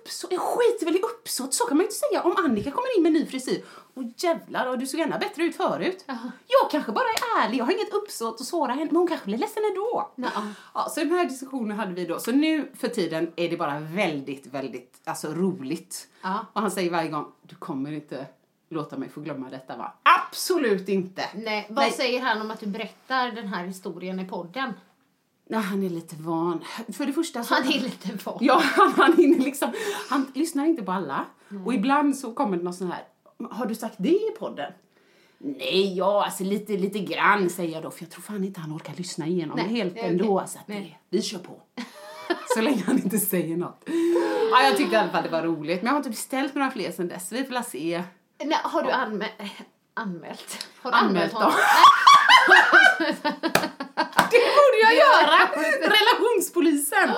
Uppsåt, jag skiter väl i uppsåt, så kan man ju inte säga om Annika kommer in med ny frisyr. Och jävlar, och du såg ännu bättre ut förut. Jag kanske bara är ärlig, jag har inget uppsåt att såra henne, men hon kanske blir ledsen ändå. Ja. Ja, så den här diskussionen hade vi då. Så nu för tiden är det bara väldigt, väldigt alltså, roligt. Ja. Och han säger varje gång, du kommer inte låta mig få glömma detta va? Absolut inte! Nej, vad Nej. säger han om att du berättar den här historien i podden? Nej, han är lite van. För det första så... Han är lite van. Ja, han, han liksom... Han lyssnar inte på alla. Och ibland så kommer det någon sån här... Har du sagt det i podden? Nej, ja, alltså lite, lite grann säger jag då. För jag tror fan inte han orkar lyssna igenom Nej, det helt är ändå. Så att det, vi kör på. så länge han inte säger något. Ja, jag tyckte i alla fall det var roligt. Men jag har inte beställt några fler sen dess. Vi får la se. Nej, har du anmä anmält? Har du Anmält honom? borde jag göra! Relationspolisen!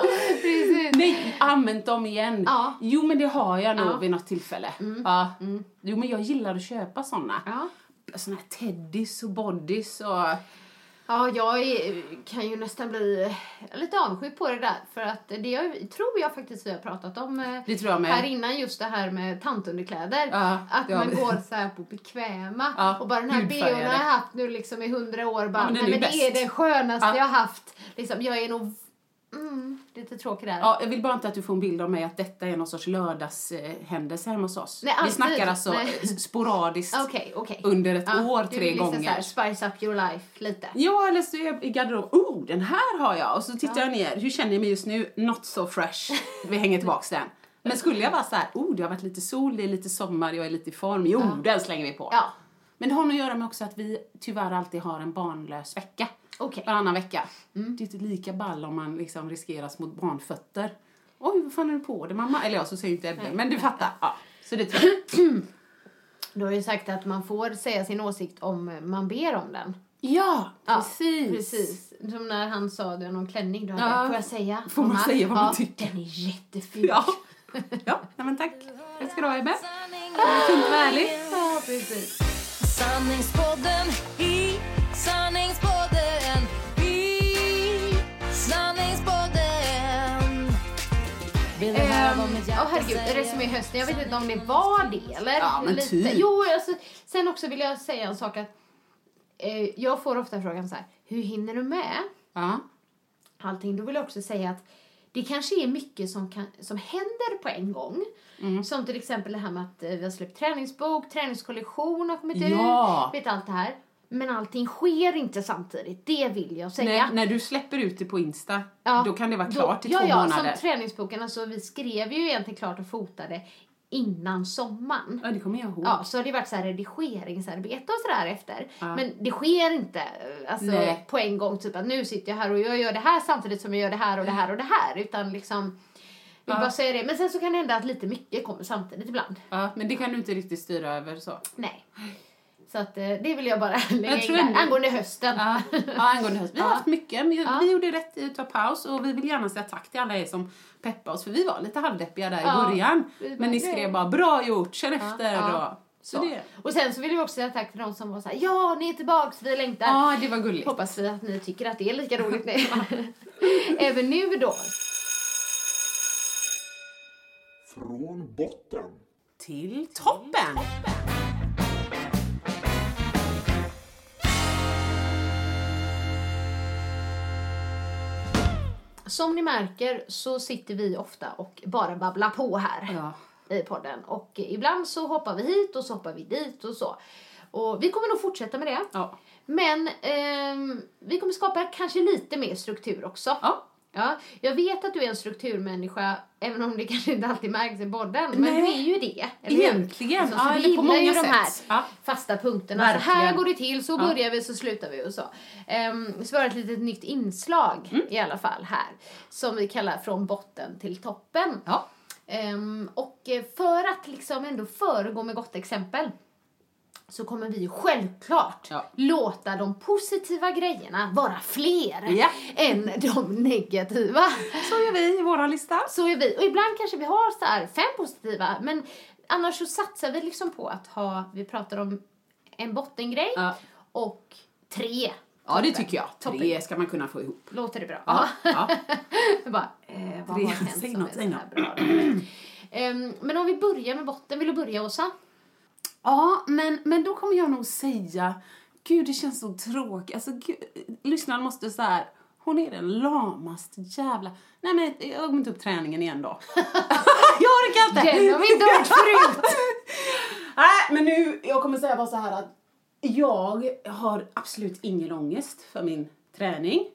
Precis. Nej, använt dem igen. Ja. Jo, men det har jag nog Ja. Mm. vid något tillfälle. Ja. Jo, men jag gillar att köpa såna. Ja. Såna här teddys och bodys och... Ja, jag är, kan ju nästan bli lite avundsjuk på det där. För att det jag, tror jag faktiskt vi har pratat om eh, här innan, just det här med tantunderkläder. Ja, att man vi. går så här på bekväma. Ja, och bara den här bhn har jag haft nu liksom i hundra år. Bara, Ja, men nej, men det är det skönaste Ja. jag har haft. Liksom, jag är nog mm, lite tråkig där. Ja, jag vill bara inte att du får en bild av mig att detta är någon sorts lördagshändelse hemma hos oss. Nej, Vi alltid. snackar alltså Nej. sporadiskt Okej, okej. under ett Ja, år du tre vill liksom gånger. Så här, spice up your life lite. Ja, eller så är jag i garderoben. Oh, den här har jag! Och så tittar jag ner. Hur känner jag mig just nu? Not so fresh. Vi hänger tillbaks den. Men skulle jag vara så här, oh, det har varit lite sol, det är lite sommar, jag är lite i form. Jo, den slänger vi på. Ja, Men det har nog att göra med också att vi tyvärr alltid har en barnlös vecka. Okej. Varannan vecka. Mm. Det är inte lika ball om man liksom riskerar små barnfötter. Oj, vad fan är du på dig mamma? Eller ja, så säger inte Ebbe, men du fattar. Ja, så det tror jag. Du har ju sagt att man får säga sin åsikt om man ber om den. Ja, Ja, precis. Precis. Som när han sa det om klänning. Du hade, Ja. Får jag säga? Får man mamma? säga vad man ja, tycker? Den är jätteful. Ja, ja nej, men tack. Tack ska du ha Ebbe. Fint och härligt. Ja, precis. Sanningspodden i Sanningspodden Åh herregud, säger? resumé hösten. Jag vet inte om det var det eller? Ja, men Lite. typ. Jo, alltså, sen också vill jag säga en sak att eh, jag får ofta frågan så här, hur hinner du med Ja. allting? Då vill jag också säga att det kanske är mycket som, kan, som händer på en gång. Mm. Som till exempel det här med att eh, vi har släppt träningsbok, träningskollektion har kommit Ja. ut. Vet allt det här. Men allting sker inte samtidigt. Det vill jag säga. När, när du släpper ut det på Insta, Ja, då kan det vara Då- klart i ja, två ja, månader. som träningsboken. Alltså, vi skrev ju egentligen klart och fotade innan sommaren. Ja, det kommer jag ihåg. Ja, så har det varit så här redigeringsarbete och sådär efter. Ja. Men det sker inte alltså, Nej. på en gång. Typ att nu sitter jag här och jag gör det här samtidigt som jag gör det här och det här och det här. Utan liksom, jag vill Ja. bara säga det. Men sen så kan det hända att lite mycket kommer samtidigt ibland. Ja, men det kan du inte riktigt styra över så. Nej. Så att eh, det vill jag bara lägga in tror där. Angående hösten. Ja, ja angående höst. Vi har Ja. haft mycket. Vi, Ja. vi gjorde rätt i att ta paus och vi vill gärna säga tack till alla er som peppade oss för vi var lite halvdeppiga där Ja. i början. Vi Men ni skrev bara bra gjort, känn efter. ja. Och, så Så. det, Och sen så vill jag också säga tack till de som var så här, ja ni är tillbaks, vi längtar. ja, det var gulligt. Hoppas vi att ni tycker att det är lika roligt nu. Även nu då. Från botten. Till toppen! Som ni märker så sitter vi ofta och bara babblar på här Ja. i podden. Och ibland så hoppar vi hit och så hoppar vi dit och så. Och vi kommer nog fortsätta med det. Ja. Men ehm, vi kommer skapa kanske lite mer struktur också. Ja. Ja, jag vet att du är en strukturmänniska, även om det kanske inte alltid märks i podden. Men Nej. du är ju det. eller? Egentligen. Alltså, så Ja, du eller på gillar ju många de här sätt. Ja. fasta punkterna. Så här går det till, så Ja. börjar vi, så slutar vi och så. Um, så var det ett litet nytt inslag Mm. i alla fall här. Som vi kallar från botten till toppen. Ja. Ehm, och eh, för att liksom ändå föregå med gott exempel så kommer vi självklart Ja. låta de positiva grejerna vara fler Ja. än de negativa. Så gör vi i vår lista. Så är vi. Och ibland kanske vi har så här fem positiva, men annars så satsar vi liksom på att ha, vi pratar om en bottengrej Ja. och tre. Ja, det tycker jag. Toppen. Tre ska man kunna få ihop. Låter det bra? Ja. ja. Bara, eh, vad har hänt som något, är så här bra? Ehm, men om vi börjar med botten, vill du börja Åsa? Ja, men, men då kommer jag nog säga, gud det känns så tråkigt. Alltså, gud, lyssnaren måste så här, hon är den lamaste jävla... Nej men jag kommer inte upp träningen igen då. jag orkar inte! Den har vi inte hört förut! Nej, men nu, jag kommer säga bara så här att jag har absolut ingen ångest för min träning.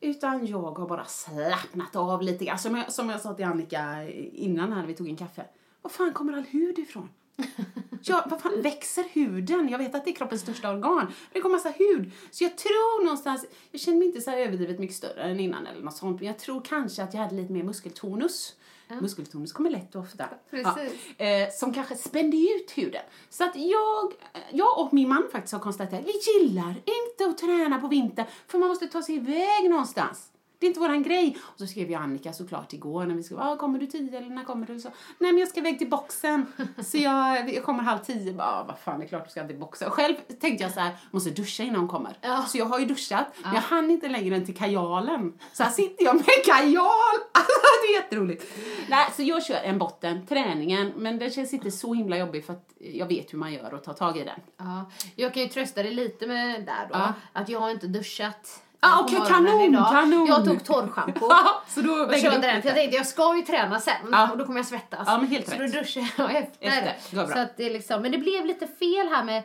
Utan jag har bara slappnat av lite grann. Som jag, som jag sa till Annika innan här när vi tog en kaffe. Var fan kommer all hud ifrån? Ja, vad fan, växer huden? Jag vet att det är kroppens största organ. Det kommer massa hud. Så jag tror någonstans, jag känner mig inte så här överdrivet mycket större än innan eller något sånt. Men jag tror kanske att jag hade lite mer muskeltonus. Muskeltonus kommer lätt och ofta. Ja, eh, som kanske spände ut huden. Så att jag, jag och min man faktiskt har konstaterat, vi gillar inte att träna på vintern för man måste ta sig iväg någonstans. Det är inte våran grej. Och så skrev jag Annika såklart igår när vi skrev, ah, kommer du tio eller när kommer du? Så, Nej men jag ska iväg till boxen. Så jag, jag kommer halv tio. Bara, ah, vad fan det är klart du ska till boxen. Själv tänkte jag så här, måste duscha innan hon kommer. Ja. Så jag har ju duschat, men jag hann inte längre än till kajalen. Så här sitter jag med kajal. Alltså det är jätteroligt. Nej, så jag kör en botten, träningen, men den känns inte så himla jobbig för att jag vet hur man gör och tar tag i den. Ja, jag kan ju trösta dig lite med där då, Ja. att jag har inte duschat Ah, morgonen kanon, idag. kanon. Jag tog torrschampo så då och körde den, för jag tänkte jag ska ju träna sen Ja. och då kommer jag svettas. Ja, men helt så rätt. då duschade jag efter. Efter, det var bra. Så att det liksom, men det blev lite fel här med,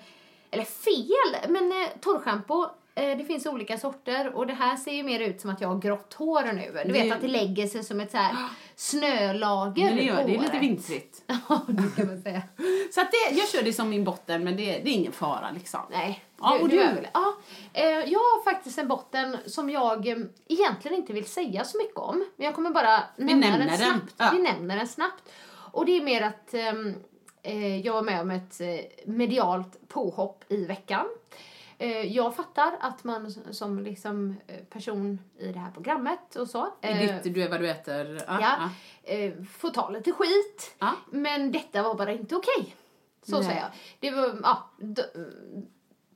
eller fel, men eh, torrschampo eh, det finns olika sorter och det här ser ju mer ut som att jag har grått hår nu. Du vet Det- att det lägger sig som ett så här snölager Men det, gör, det är lite vintrigt. Ja, det kan man säga. Så att det, jag kör det som min botten, men det, det är ingen fara liksom. Nej. Ja, och du? Ja, eh, jag har faktiskt en botten som jag eh, egentligen inte vill säga så mycket om. Men jag kommer bara nämna nämner den snabbt. Ja. Vi nämner den snabbt. Och det är mer att ehm, eh, jag var med om ett eh, medialt påhopp i veckan. Eh, jag fattar att man som liksom eh, person i det här programmet och så I eh, ditt, du är vad du äter. Ja, ja, eh, får ta lite skit. Ja. Men detta var bara inte okej. Så Nej. säger jag. Det var, ja,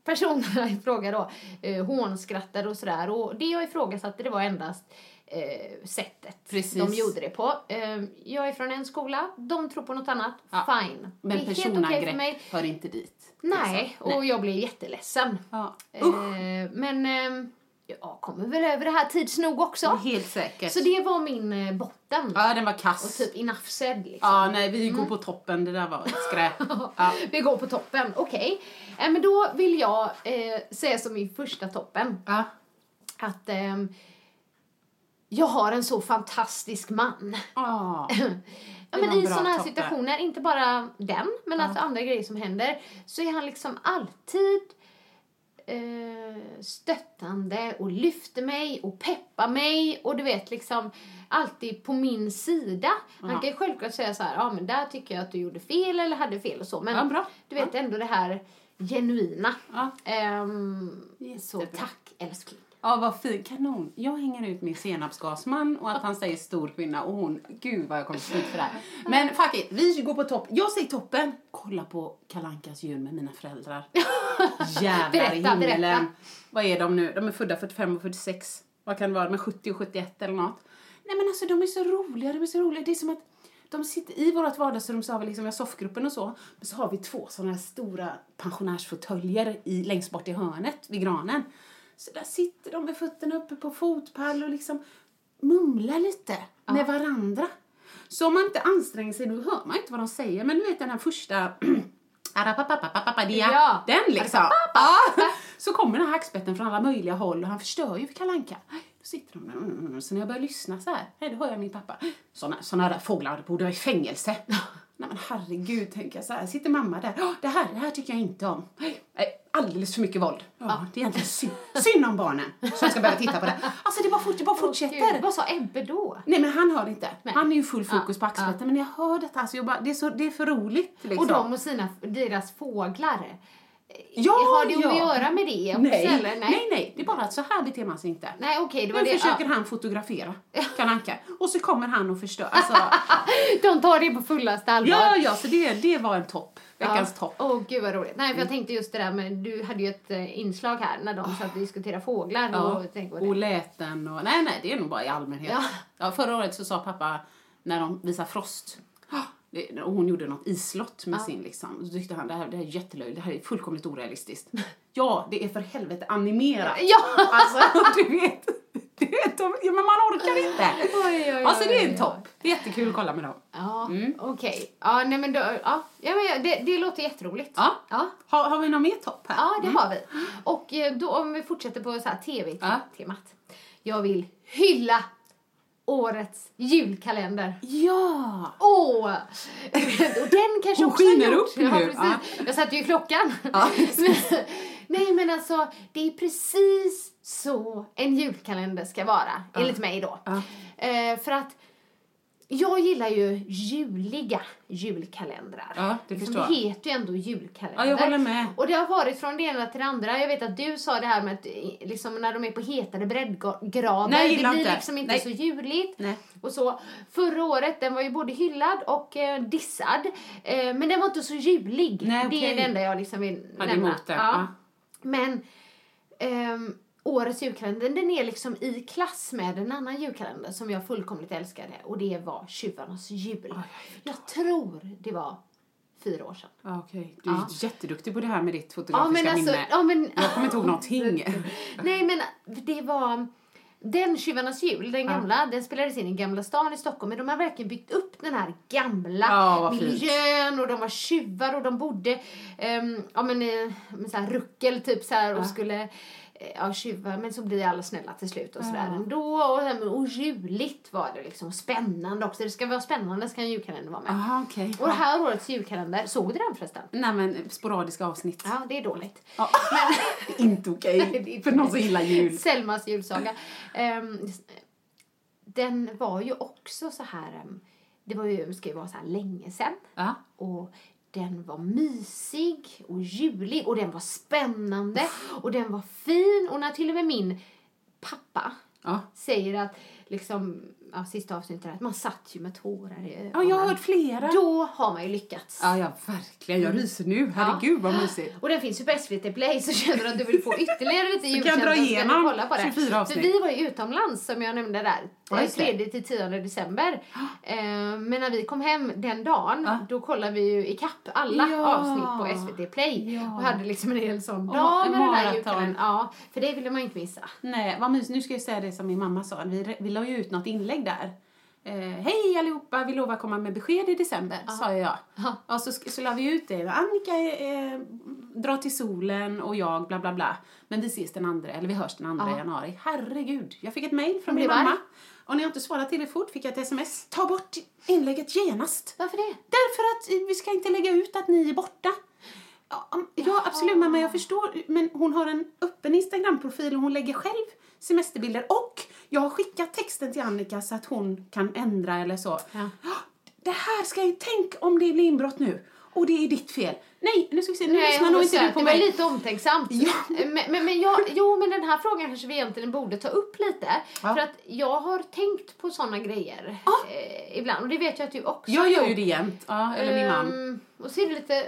personerna i fråga då eh, hånskrattade och sådär. Och det jag ifrågasatte det var endast eh, sättet Precis. de gjorde det på. Eh, jag är från en skola, de tror på något annat. Ja. Fine. Men det är helt okej för personangrepp mig. hör inte dit. Nej, liksom. och jag blev jätteledsen. Ja. Eh, men eh, jag kommer väl över det här tids nog också. Helt säkert. Så det var min eh, botten. Ja, den var Och kass. typ enough said liksom. Ja, nej, vi Mm. går på toppen. Det där var ett skräp. Ja. Vi går på toppen, okej. Eh, men då vill jag eh, säga som min första toppen Ja. att ehm, jag har en så fantastisk man. Ja. Ja, men en I sådana här topp där. situationer, inte bara den, men alltså andra grejer som händer, så är han liksom alltid eh, stöttande och lyfter mig och peppar mig och du vet liksom alltid på min sida. Han Ja. kan ju självklart säga så här, ja men där tycker jag att du gjorde fel eller hade fel och så, men Ja, du vet ändå det här genuina. Ja. Ehm, så tack älskling. Ja, vad fint. Kanon. Jag hänger ut min senapsgasman och att han säger stor kvinna och hon, gud vad jag kommer skit för det här. Men fuck it, vi går på topp. Jag säger toppen. Kolla på Kalankas jul med mina föräldrar. Jävlar i Berätta, himmelen. berätta. Vad är de nu? De är födda 45 och 46. Vad kan det vara? De är 70 och 71 eller något. Nej men alltså de är så roliga, de är så roliga. Det är som att de sitter i vårt vardagsrum så har vi liksom, vi har soffgruppen och så. Men så har vi två sådana här stora pensionärsfåtöljer i, längst bort i hörnet vid granen. Så där sitter de med fötterna uppe på fotpall och liksom mumla lite med varandra. Så om man inte anstränger sig, då hör man inte vad de säger. Men du vet den här första Ja. den liksom. Ja. Så kommer den här hackspetten från alla möjliga håll och han förstör ju för Kalle Anka. Då sitter de där, så när jag börjar lyssna så här, då hör jag min pappa. Såna, såna där fåglar borde vara i fängelse. Nej men herregud, tänker jag så här, sitter mamma där, "Åh, det här, det här tycker jag inte om. Nej, alldeles för mycket våld. Ja, det är egentligen synd, synd om barnen som ska börja titta på det. Alltså det bara, fort, det bara fortsätter. Gud, vad sa Ebbe då? Nej men han hör inte. Nej. Han är ju full fokus Ja, på axeln. Men jag hör detta, alltså jag bara, det, är så, det är för roligt. Liksom. Och de och sina, deras fåglar. Ja, Har det ja. att göra med det också nej. eller? nej, nej, det är bara att så här beter man sig inte. Nej okej, det var Nu det. försöker Ja. han fotografera Kalle Anka. Och så kommer han och förstör. Alltså, De tar det på fullaste allvar. ja, ja, så det, det var en topp. Veckans Ja. topp. Åh gud vad roligt. Nej för jag tänkte just det där med, du hade ju ett eh, inslag här när de satt och diskuterade fåglar Ja, och tänkte på det. och läten och... Nej, nej, det är nog bara i allmänhet. Ja. Ja. förra året så sa pappa, när de visade Frost, och hon gjorde något islott med sin liksom. Då tyckte han det här, det här är jättelöjligt, det här är fullkomligt orealistiskt. ja, det är för helvete animerat. Ja! Alltså, du vet. Du vet ja, men man orkar inte. Oj, oj, Alltså det är en topp. Det är jättekul att kolla med dem. Ja, okej. Ja, nej men då, ja, ja men ja, det, det låter jätteroligt. Ja. Ja, Har, har vi någon mer topp här? ja det har vi. Och eh, då om vi fortsätter på så här Ja. tv-temat. Jag vill hylla årets julkalender. Ja! Åh! Och den kanske Hon också skiner gjort. upp nu. Ja, precis. Jag satte ju klockan. Men, nej men alltså, det är precis så en julkalender ska vara, enligt mig då. Ja. Eh, för att jag gillar ju juliga julkalendrar. Ja, det Liksom, förstår Det jag. heter ju ändå julkalender. Ja, jag håller med. Och det har varit från det ena till det andra. Jag vet att du sa det här med att eh, liksom, när de är på hetare breddgrader, Nej, det blir inte. liksom inte Nej. så juligt. Nej. Och så, förra året, den var ju både hyllad och eh, dissad. Eh, men den var inte så julig. Nej, Det är det enda jag liksom vill Hade nämna. emot det, ja. Men ehm, årets julkalender, den är liksom i klass med en annan julkalender som jag fullkomligt älskade. Och det var Tjuvarnas jul. jag tror det var fyra år sedan. Ja, Okej, du är Ja. jätteduktig på det här med ditt Ja, fotografiska men alltså, minne. ja, men, Jag kommer inte ihåg någonting. Nej, men det var... Den Tjuvarnas jul, den gamla, den spelades in i Gamla stan i Stockholm. Men de har verkligen byggt upp den här gamla Ja, fint. miljön och de var tjuvar och de bodde um, ja, men, eh, med så här ruckel typ så här, och skulle ja, tjuva, men så blir alla snälla till slut och sådär ändå. Och, men- och juligt var det liksom, spännande också. Det ska vara spännande ska en julkalender vara med. Jaha, okej. Och det här årets julkalender, såg du den förresten? Nej men sporadiska avsnitt. Ja, det är dåligt. Ja. Är inte okej Nej, är inte för någon som gillar jul. Selmas julsaga. Ehm, den var ju också så här, ehm, det var ju, ska ju vara så här länge sedan. Ja. Och den var mysig och julig och den var spännande och den var fin. Och när till och med min pappa Ja. säger att liksom, ja, sista avsnittet att man satt ju med tårar i ögonen. ja, jag har hört flera. Då har man ju lyckats. Ja, ja, verkligen. Jag ryser nu. Herregud vad mysigt. Och den finns ju på SVT Play så känner du att du vill få ytterligare lite Så kan jag dra julkänsla så kan igenom kolla på det. 24 För avsnitt. vi var ju utomlands som jag nämnde där. Ja, just det. 3 till 10 december. Eh, men när vi kom hem den dagen Ja. då kollade vi ju ikapp alla Ja. avsnitt på SVT Play. Ja. Och hade liksom en hel sån dag med den där julkalendern. Ja, för det ville man inte missa. Nej, vad mysigt. Nu ska jag säga det som min mamma sa. Vi, vi la ju ut något inlägg där. Eh, Hej allihopa, vi lovar komma med besked i december, sa jag. Ja. Och så, så la vi ut det. Annika eh, drar till solen och jag bla bla bla. Men vi ses den andra, eller vi hörs den andra Ja. januari. Herregud, jag fick ett mejl från min mamma. Och när jag inte svarade tillräckligt fort fick jag ett sms. Ta bort inlägget genast. Varför det? Därför att vi ska inte lägga ut att ni är borta. Ja, absolut mamma, jag förstår. Men hon har en öppen Instagram-profil och hon lägger själv semesterbilder. Och jag har skickat texten till Annika så att hon kan ändra eller så. Ja. Det här ska jag tänk om det blir inbrott nu. Och det är ditt fel. Nej, nu ska vi se. Nu Nej, lyssnar nog inte du på Det var mig. lite omtänksamt. Men, men, men jag, jo, men den här frågan kanske vi egentligen borde ta upp lite. Ja. För att jag har tänkt på såna grejer eh, ibland. Och det vet jag att du också Jag gör ju det jämt. Ja, eller min man. Ehm, och så är det lite,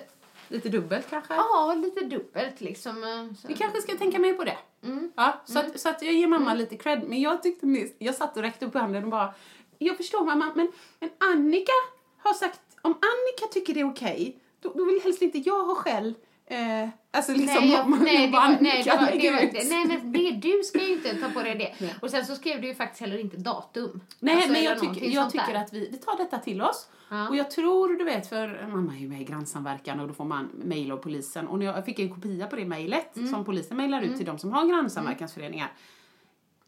Lite dubbelt kanske. ja, lite dubbelt liksom. eh, Så. Vi kanske ska tänka mer på det. Mm. Ja, så, att, så att jag ger mamma lite cred. Men jag tyckte mest, jag satt och räckte upp handen och bara, jag förstår mamma, men, men Annika har sagt, om Annika tycker det är okej, då, då vill helst inte jag ha skäll Eh, alltså liksom, Nej, jag, man nej, det bara var, nej, det kan det var, ut. nej, men det, du ska ju inte ta på dig det. Nej. Och sen så skrev du ju faktiskt heller inte datum. Nej, Alltså, men jag, tycker, jag tycker att vi, vi tar detta till oss. Ja. Och jag tror, du vet, för mamma är ju med i grannsamverkan och då får man mejl av polisen. Och när jag fick en kopia på det mejlet Mm. som polisen mejlar ut till de som har grannsamverkansföreningar.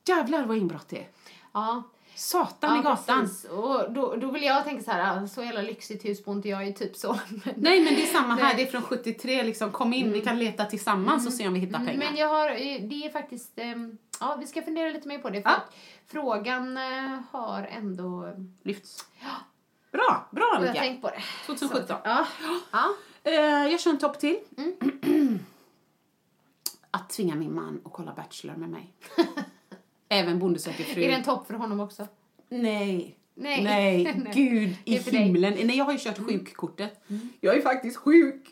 Jävlar vad inbrott det är. Ja, Satan i ja gatan. precis. Och då, då vill jag tänka så här, ah, så jävla lyxigt hus bor inte jag i, typ så. Men- Nej men det är samma här, det är från 73 liksom. Kom in, vi kan leta tillsammans och se om vi hittar pengar. Mm, Men jag har, eh, det är faktiskt, ehm, ja vi ska fundera lite mer på det. För Ja. frågan eh, har ändå, Lyfts. Bra, bra och jag har Annika. tänkt på det. 2017. Ja. ja. Eh, jag kör en topp till. Mm. att tvinga min man att kolla Bachelor med mig. Även Bonde söker fru. Är det en topp för honom också? Nej. Nej. Nej, gud i dig. Mm. himlen. Nej, jag har ju kört sjukkortet. Jag är faktiskt sjuk.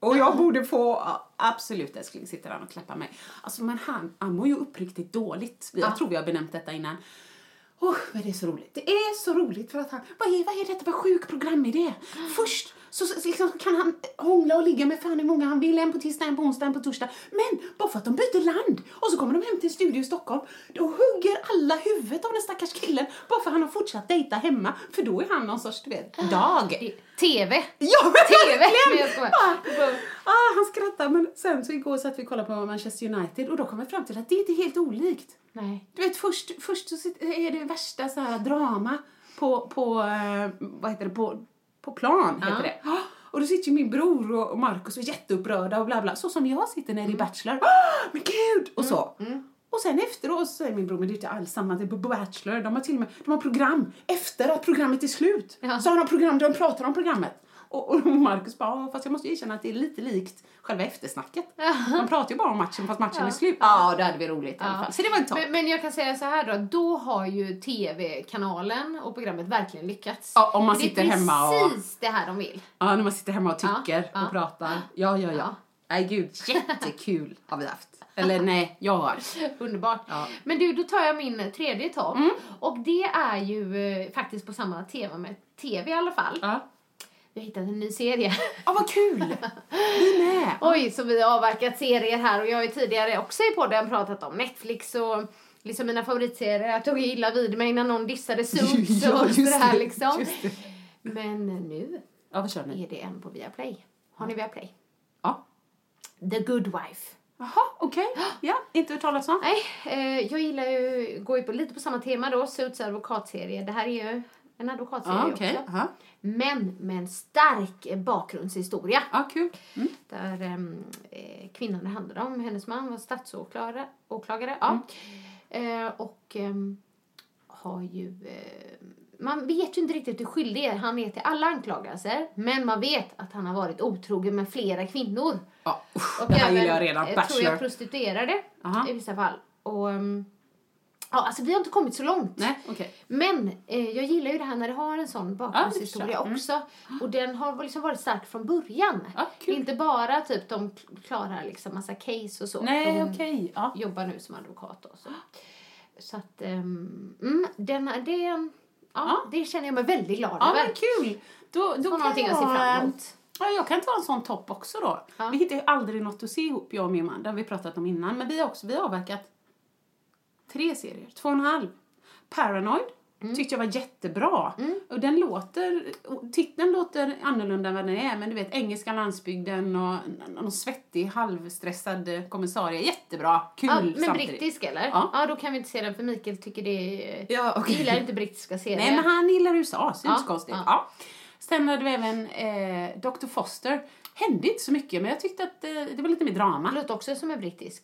Och jag borde få, absolut älskling, sitter han och klappar mig. Alltså men han, han mår ju uppriktigt dåligt. Jag Ja. tror vi har benämnt detta innan. Oh, men det är så roligt. Det är så roligt för att han, vad är, vad är detta för sjuk programidé? Först så, så liksom, kan han hångla och ligga med fan hur många han vill, en på tisdag, en på onsdag, en på torsdag. Men bara för att de byter land och så kommer de hem till en studio i Stockholm, då hugger alla huvudet av den stackars killen bara för att han har fortsatt dejta hemma. För då är han någon sorts, du vet, dag. Det- TV. Ja, men TV. Men. Ah, ah, han skrattar, men sen så igår satt vi och kollade på Manchester United och då kom vi fram till att det är inte helt olikt. Nej. Du vet, först, först så är det värsta så här drama på, på eh, vad heter det, på, på plan, heter det. Och då sitter ju min bror och- Markus och är jätteupprörda och bla bla, så som jag sitter nere i Mm. Bachelor. Ah, men gud! Och så. Och sen efteråt så säger min bror, men det är inte alls samma, det är Bachelor, de har till och med, de har program efter att programmet är slut. Ja. Så har de program där de pratar om programmet. Och, och Markus bara, "Ja, fast jag måste erkänna att det är lite likt själva eftersnacket. De pratar ju bara om matchen fast matchen är slut. Ja, det hade vi roligt i alla fall. Så det var en topp. Men, men jag kan säga så här då, då har ju TV-kanalen och programmet verkligen lyckats. Ja, om man det sitter är hemma och- precis det här de vill. Ja, när man sitter hemma och tycker Ja, ja. och pratar. Ja, ja, ja. Ja. Nej, gud, jättekul har vi haft. Eller nej, jag har. Underbart. Ja. Mm. Men du, då tar jag min tredje topp. Och det är ju eh, faktiskt på samma tema med TV i alla fall. Ja. Vi har hittat en ny serie. Ja, vad kul! Vi med! Oj, så vi har avverkat serier här och jag har ju tidigare också i podden pratat om Netflix och liksom mina favoritserier. Jag tog illa vid mig när någon dissade Suits Ja, och sådär det, liksom. det. Men nu Ja, är det en på Viaplay. Har ni Viaplay? Ja. The Good Wife. Jaha, okej. Ja, inte hört talas om. Nej, eh, jag gillar ju, går ju på, lite på samma tema då, Suits advokatserie. Det här är ju en advokatserie Ja, okej. också. Ja, Men med en stark bakgrundshistoria. ja, kul. Mm. Där ehm, eh, kvinnan det handlade om, hennes man var statsåklagare. Åklagare, ja. Mm. Eh, och ehm, har ju... Eh, man vet ju inte riktigt hur skyldig är. Han är till alla anklagelser. Men man vet att han har varit otrogen med flera kvinnor. Ja, usch, Och det här även, gillar jag redan. eh, tror Bachelor. jag prostituerade Aha. i vissa fall. Och... ehm, Ja, alltså vi har inte kommit så långt. Nej, okej. Men eh, jag gillar ju det här när det har en sån bakgrundshistoria Ja, jag. också. Och den har liksom varit stark från början. Ja. Inte bara typ de klarar liksom massa case och så. Nej, de okej. Ja. jobbar nu som advokat och så. Så att, um, mm, den, det, ja, Ja. det känner jag mig väldigt glad ja, över. men kul. Då, då kan någonting jag ser fram emot. Ja, jag kan ta en sån topp också då. Vi hittar ju aldrig något att se ihop, jag och min man. Det har vi pratat om innan. Men vi har också vi har avverkat tre serier, två och en halv. Paranoid Mm. tyckte jag var jättebra. Och den låter, titeln låter annorlunda än vad den är. Men du vet, engelska landsbygden och någon svettig, halvstressad eh, kommissarie. Jättebra, kul Ja, men samtidigt. brittisk eller? Ja. Ja. då kan vi inte se den för Mikael tycker det är... Ja. Vi gillar inte brittiska serier. Nej, men han gillar USA, så det är inte så konstigt. ja. Ja. Sen hade vi även eh, Dr. Foster. Hände inte så mycket, men jag tyckte att eh, det var lite mer drama. Det låter också som en brittisk.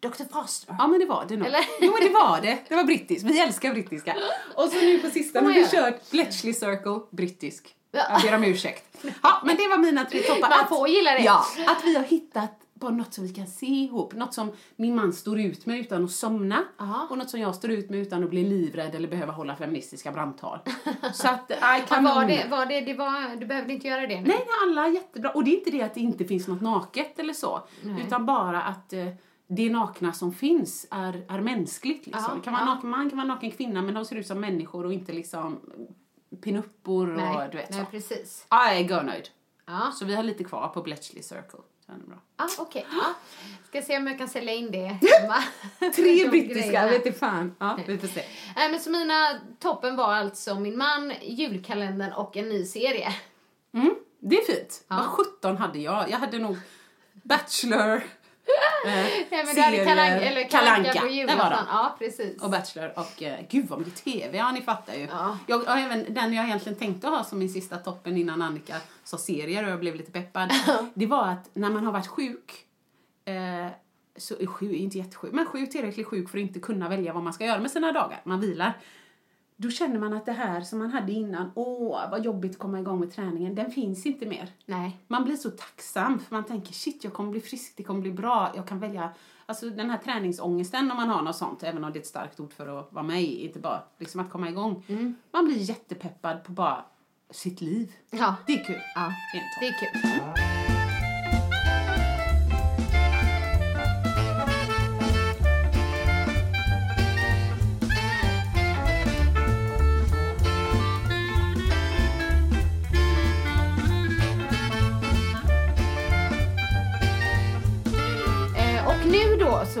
Dr. Foster. Ja, men det var det nog. Eller? Jo, men det var det. Det var brittiskt. Vi älskar brittiska. Och så nu på sistone har vi kört Bletchley Circle, brittisk. Ja. Jag ber om ursäkt. Ja, men det var mina tre toppar. Man får gilla det. Ja, att vi har hittat bara något som vi kan se ihop. Något som min man står ut med utan att somna. Aha. Och något som jag står ut med utan att bli livrädd eller behöva hålla feministiska brandtal. Så att, Ja, kan var det, var det, det var, du behövde inte göra det nu? Nej, nej, alla är jättebra. Och det är inte det att det inte finns något naket eller så. Nej. Utan bara att eh, det nakna som finst är, är mänskligt. Liksom. Det kan vara ja. naken man, kan vara naken kvinna, men de ser ut som människor och inte liksom pinuppor och du vet nej så. precis. Ja, jag är görnöjd. Ja. Så vi har lite kvar på Bletchley Circle. Bra. Ah, okej. Ah. Ska se om jag kan sälja in det hemma. Tre brittiska, grejerna. vet inte fan. Ja, vi får se. Nej, men så mina toppen var alltså min man, julkalendern och en ny serie. Mm, det är fint. Ja. Vad 17 hade jag? Jag hade nog Bachelor, Nej, men du hade serier, Kalle Anka- eller Kalle Kalle Anka Anka. på julafton. Ja, precis. och Bachelor och eh, gud vad mycket TV, ja ni fattar ju. Ja. Jag, och även den jag egentligen tänkte ha som min sista toppen innan Annika sa serier och jag blev lite peppad. det var att när man har varit sjuk, eh, så är sjuk, inte jättesjuk, men sjuk, tillräckligt sjuk för att inte kunna välja vad man ska göra med sina dagar, man vilar. Då känner man att det här som man hade innan, åh vad jobbigt att komma igång med träningen, den finns inte mer. Nej. Man blir så tacksam för man tänker shit jag kommer bli frisk, det kommer bli bra, jag kan välja Alltså den här träningsångesten om man har något sånt, även om det är ett starkt ord för att vara med i, inte bara liksom att komma igång. Man blir jättepeppad på bara sitt liv. Ja, Det är kul. ja. Det är det är kul.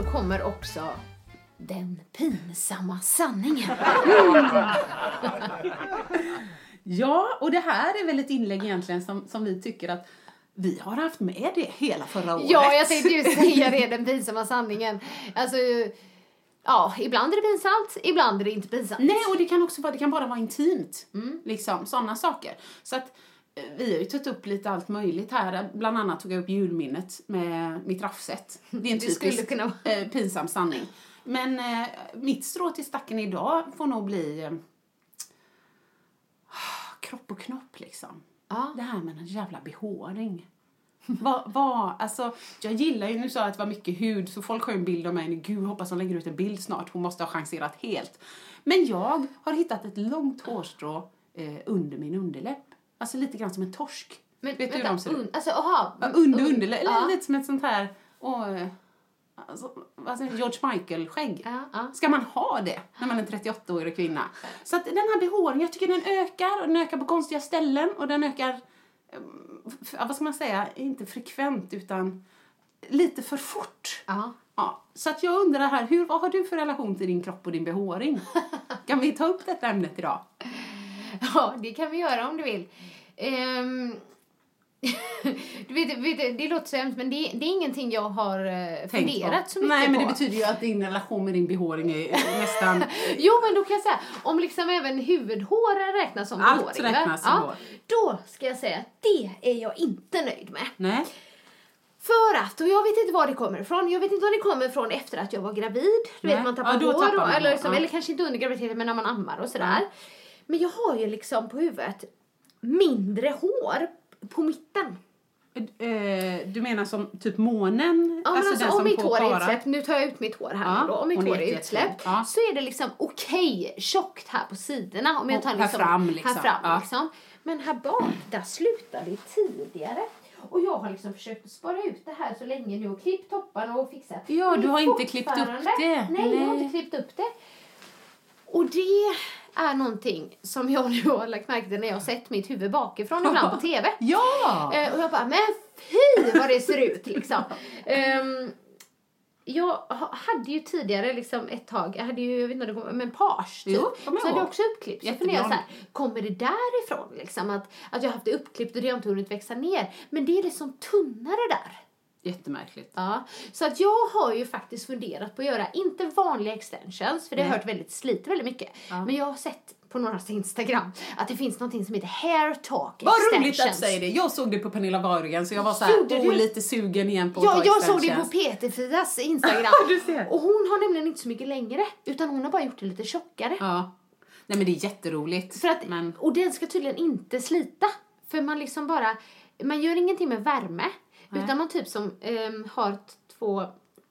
Så kommer också den pinsamma sanningen. Ja, och det här är väl ett inlägg egentligen som, som vi tycker att vi har haft med det hela förra året. Ja, jag tänkte ju säga det, den pinsamma sanningen. Alltså, ja, ibland är det pinsamt, ibland är det inte pinsamt. Nej, och det kan också vara, det kan bara vara intimt. Liksom, sådana saker. Så att vi har ju tagit upp lite allt möjligt här. Bland annat tog jag upp julminnet med mitt raffset. Det är en typisk kunna eh, pinsam sanning. Men eh, mitt strå till stacken idag får nog bli eh, kropp och knopp liksom. Ja. Det här med en jävla behåring. Vad, vad, alltså, jag gillar ju, nu sa jag att det var mycket hud, så folk har ju en bild av mig nu, gud hoppas hon lägger ut en bild snart, hon måste ha chanserat helt. Men jag har hittat ett långt hårstrå eh, under min underläpp. Alltså lite grann som en torsk. Men Vet du hur de ser ut? un, alltså, aha, Ja, under underläpp, eller ja. lite som ett sånt här, åh, alltså, jag, George Michael-skägg. Ja, ja. Ska man ha det när man är en 38-årig kvinna? Så att den här behåringen, jag tycker den ökar och den ökar på konstiga ställen och den ökar, eh, vad ska man säga, inte frekvent utan lite för fort. Ja. Ja, så att jag undrar här, hur, vad har du för relation till din kropp och din behåring? Kan vi ta upp detta ämnet idag? ja, det kan vi göra om du vill. Ehm, du vet, vet, det låter så hemskt, men det, det är ingenting jag har Tänk funderat på. så mycket Nej, men på. det betyder ju att din relation med din behåring är nästan... Jo, men då kan jag säga, om liksom även huvudhår räknas som Allt behåring, räknas som hår. Då ska jag säga att det är jag inte nöjd med. Nej. För att, och jag vet inte var det kommer ifrån, jag vet inte var det kommer ifrån efter att jag var gravid. Du Nej. vet man tappar Ja, hår, och, man eller, liksom, ja. eller kanske inte under graviditeten men när man ammar och sådär. Men jag har ju liksom på huvudet mindre hår på mitten. Eh, du menar som typ månen? Ja, alltså, den om mitt hår är utsläppt, nu tar jag ut mitt hår här Ja, då, om mitt hår är utsläppt. Ja. så är det liksom okej tjockt här på sidorna. Om jag tar här liksom, fram, liksom. Här fram Ja. liksom. Men här bak, där slutar det tidigare. Och jag har liksom försökt spara ut det här så länge nu och klippt topparna och fixat. Ja, du har inte klippt upp det. Nej, jag har Nej. inte klippt upp det. Och det är någonting som jag nu har lagt märke till när jag har sett mitt huvud bakifrån ibland på TV. Ja! Eh, och jag bara, men fy vad det ser ut liksom. Ehm, jag ha- hade ju tidigare liksom ett tag, jag hade ju, jag vet inte, om det men page typ. Jo, så hade jag också uppklippt. Så funderade jag så här, kommer det därifrån liksom? Att, att jag haft det uppklippt och det har inte hunnit växa ner. Men det är liksom tunnare där. Jättemärkligt. Ja, så att jag har ju faktiskt funderat på att göra, inte vanliga extensions, för det har jag hört väldigt, sliter väldigt mycket. Ja. Men jag har sett på någras Instagram att det finns någonting som heter hair talk Vad extensions. roligt att du säger det. Jag såg det på Pernilla Wahlgren så jag var så här, Gjorde åh, du? lite sugen igen på att Ja, ta jag såg det på extensions. Peter-Fias Instagram. Du ser. Och hon har nämligen inte så mycket längre, utan hon har bara gjort det lite tjockare. Ja. Nej men det är jätteroligt. För att, men... Och den ska tydligen inte slita. För man liksom bara, man gör ingenting med värme. Nej. Utan man typ som ehm, har två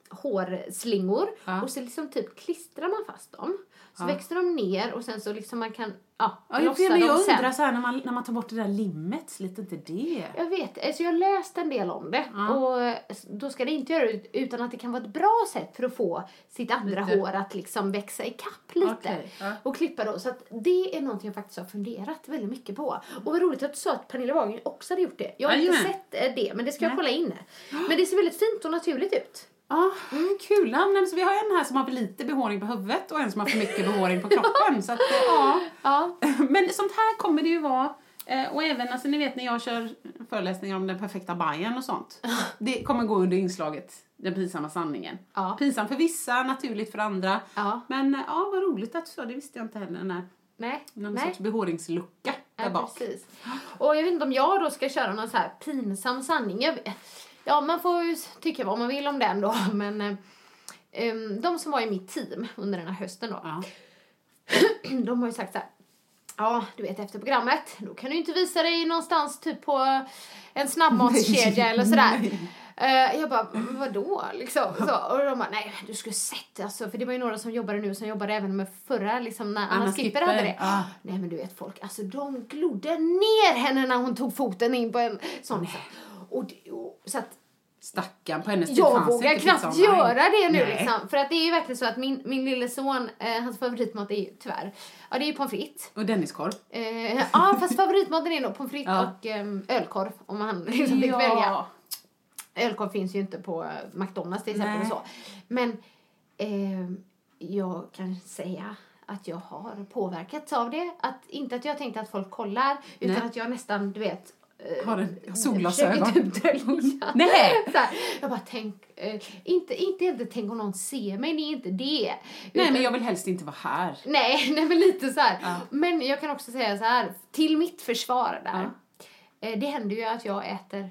hårslingor Ja. och så liksom typ klistrar man fast dem. Så växer de ner och sen så liksom man kan ja, Ja, jag, lossa men jag dem sen. undrar så här, när man, när man tar bort det där limmet, sliter inte det? Jag vet, alltså jag har läst en del om det och eh, då ska det inte göra ut- utan att det kan vara ett bra sätt för att få sitt andra Lite. hår att liksom växa i kapp lite Okej, ja. och klippa då. Så att det är någonting jag faktiskt har funderat väldigt mycket på. Och vad roligt att du sa att Pernilla Wahlgren också hade gjort det. Jag har inte Jajamän. sett eh, det men det ska jag Nej. kolla in. Men det ser väldigt fint och naturligt ut. Ja, kul. Ja, så vi har en här som har för lite behåring på huvudet och en som har för mycket behåring på kroppen. Så att, ja. Ja. Men sånt här kommer det ju vara. Eh, Och även, alltså ni vet när jag kör föreläsningar om den perfekta bajen och sånt. Det kommer gå under inslaget den pinsamma sanningen. Ja. Pinsam för vissa, naturligt för andra. Ja. Men eh, ja, vad roligt att du sa, det visste jag inte heller. När, Nej. någon Nej. sorts behåringslucka där Ja, bak. precis. Och jag vet inte om jag då ska köra någon så här pinsam sanning. Jag, ja, man får ju tycka vad man vill om den då, men eh, em, de som var i mitt team under den här hösten då, Ja. de har ju sagt så här. Ja, du vet efter programmet, då kan du inte visa dig någonstans typ på en snabbmatskedja eller sådär. Eh, jag bara, "Men vadå liksom? Så, och de bara, nej du skulle sett alltså, för det var ju några som jobbade nu som jobbade även med förra, liksom när Anna, Anna Skipper Skipper, hade det. ja. Nej men du vet folk, alltså de glodde ner henne när hon tog foten in på en sån. Och, det- och, så att Stackarn, på hennes tid jag vågar knappt pizzan. göra det nu Nej. liksom. För att det är ju verkligen så att min, min lille son, eh, hans favoritmat är ju tyvärr, ja det är ju pommes frites. Och Denniskorv. Eh, ja fast favoritmaten är nog pommes frites Ja. och ehm, ölkorv om han liksom fick Ja. välja. Ölkorv finns ju inte på eh, McDonalds till exempel Nej. och så. Men ehm, jag kan säga att jag har påverkats av det. Att, inte att jag tänkte att folk kollar utan Nej. att jag nästan, du vet, eh, Har en solglasögon. typ dölja. Nej. Här, jag bara tänk, eh, inte, inte inte tänk om någon ser mig, det är inte det. Nej, Utan- men jag vill helst inte vara här. Nej, nej men lite så. Ja. Men jag kan också säga så här, till mitt försvar där. Eh, det händer ju att jag äter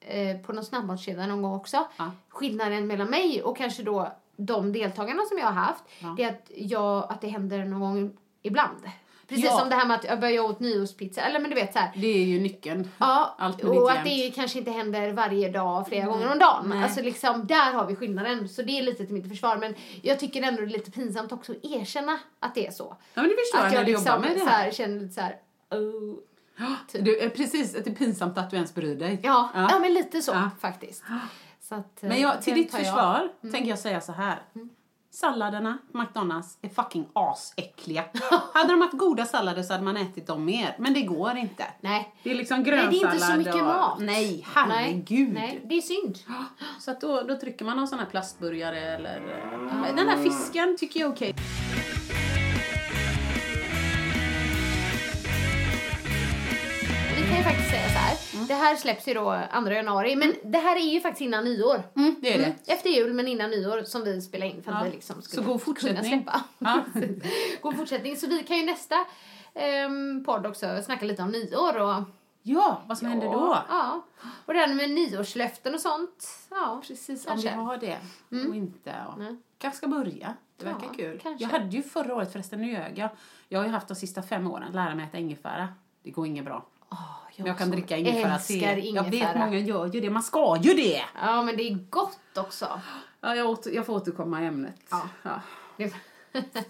eh, på någon snabbmatskedja någon gång också. Ja. Skillnaden mellan mig och kanske då de deltagarna som jag har haft, Ja. det är att, jag, att det händer någon gång ibland. Precis Ja. som det här med att jag börjar åt nyårspizza, eller men du vet så här. Det är ju nyckeln. Ja, Allt men och att det kanske inte händer varje dag, flera gånger om dagen. Nej. Alltså liksom, där har vi skillnaden. Så det är lite till mitt försvar. Men jag tycker ändå det är lite pinsamt också att erkänna att det är så. Ja, men det förstår jag Att när jag du liksom jobbar med det så här. här, känner lite så här, oh. Du, eh, precis, att det är pinsamt att du ens bryr dig. ja, ja. men lite så Ja. faktiskt. Så att, eh, Men jag, till ditt tar jag. försvar tänker jag säga så här. Salladerna på McDonalds är fucking asäckliga. hade de haft goda sallader så hade man ätit dem mer. Men det går inte. Nej. Det är liksom Nej, det är grönsallad inte så mycket och... mat. Nej, herregud. Nej, nej, det är synd. Så att då, då trycker man någon sån här plastburgare eller... eh, Den här fisken tycker jag är okej. Vi faktiskt säga så här. Mm. Det här släpps ju då 2 januari. Men det här är ju faktiskt innan nyår. Mm, det är det. Mm, Efter jul men innan nyår som vi spelar in för att Ja. vi liksom Så skulle god kunna fortsättning. släppa. Ja. god fortsättning. Så vi kan ju nästa um, podd också snacka lite om nyår och Ja, vad som händer då? Ja. Och det här med nyårslöften och sånt. Ja, Precis, Kanske. om vi har det och inte. Och Nej. kanske ska börja. Det verkar Ja, kul. kanske. Jag hade ju förra året förresten, nu ljög jag. Jag har ju haft de sista fem åren lära mig äta ingefära. Det går inget bra. Åh, Men jag kan dricka ingefära te. Jag vet många gör ju det. Man ska ju det! Ja, men det är gott också. Ja, jag, åter, jag får återkomma i ämnet. Ja. Ja. Det-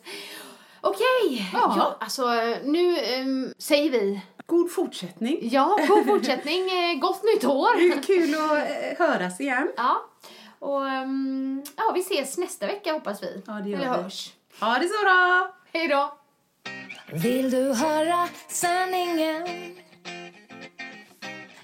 Okej, Ja. ja. alltså nu ehm, säger vi God fortsättning. ja, god fortsättning, eh, gott nytt Det år. är kul att eh, höras igen. Ja, och ehm, ja, vi ses nästa vecka hoppas vi. Ja, det gör Eller vi. hörs. Ha det så då! Hej då! Vill du höra sanningen?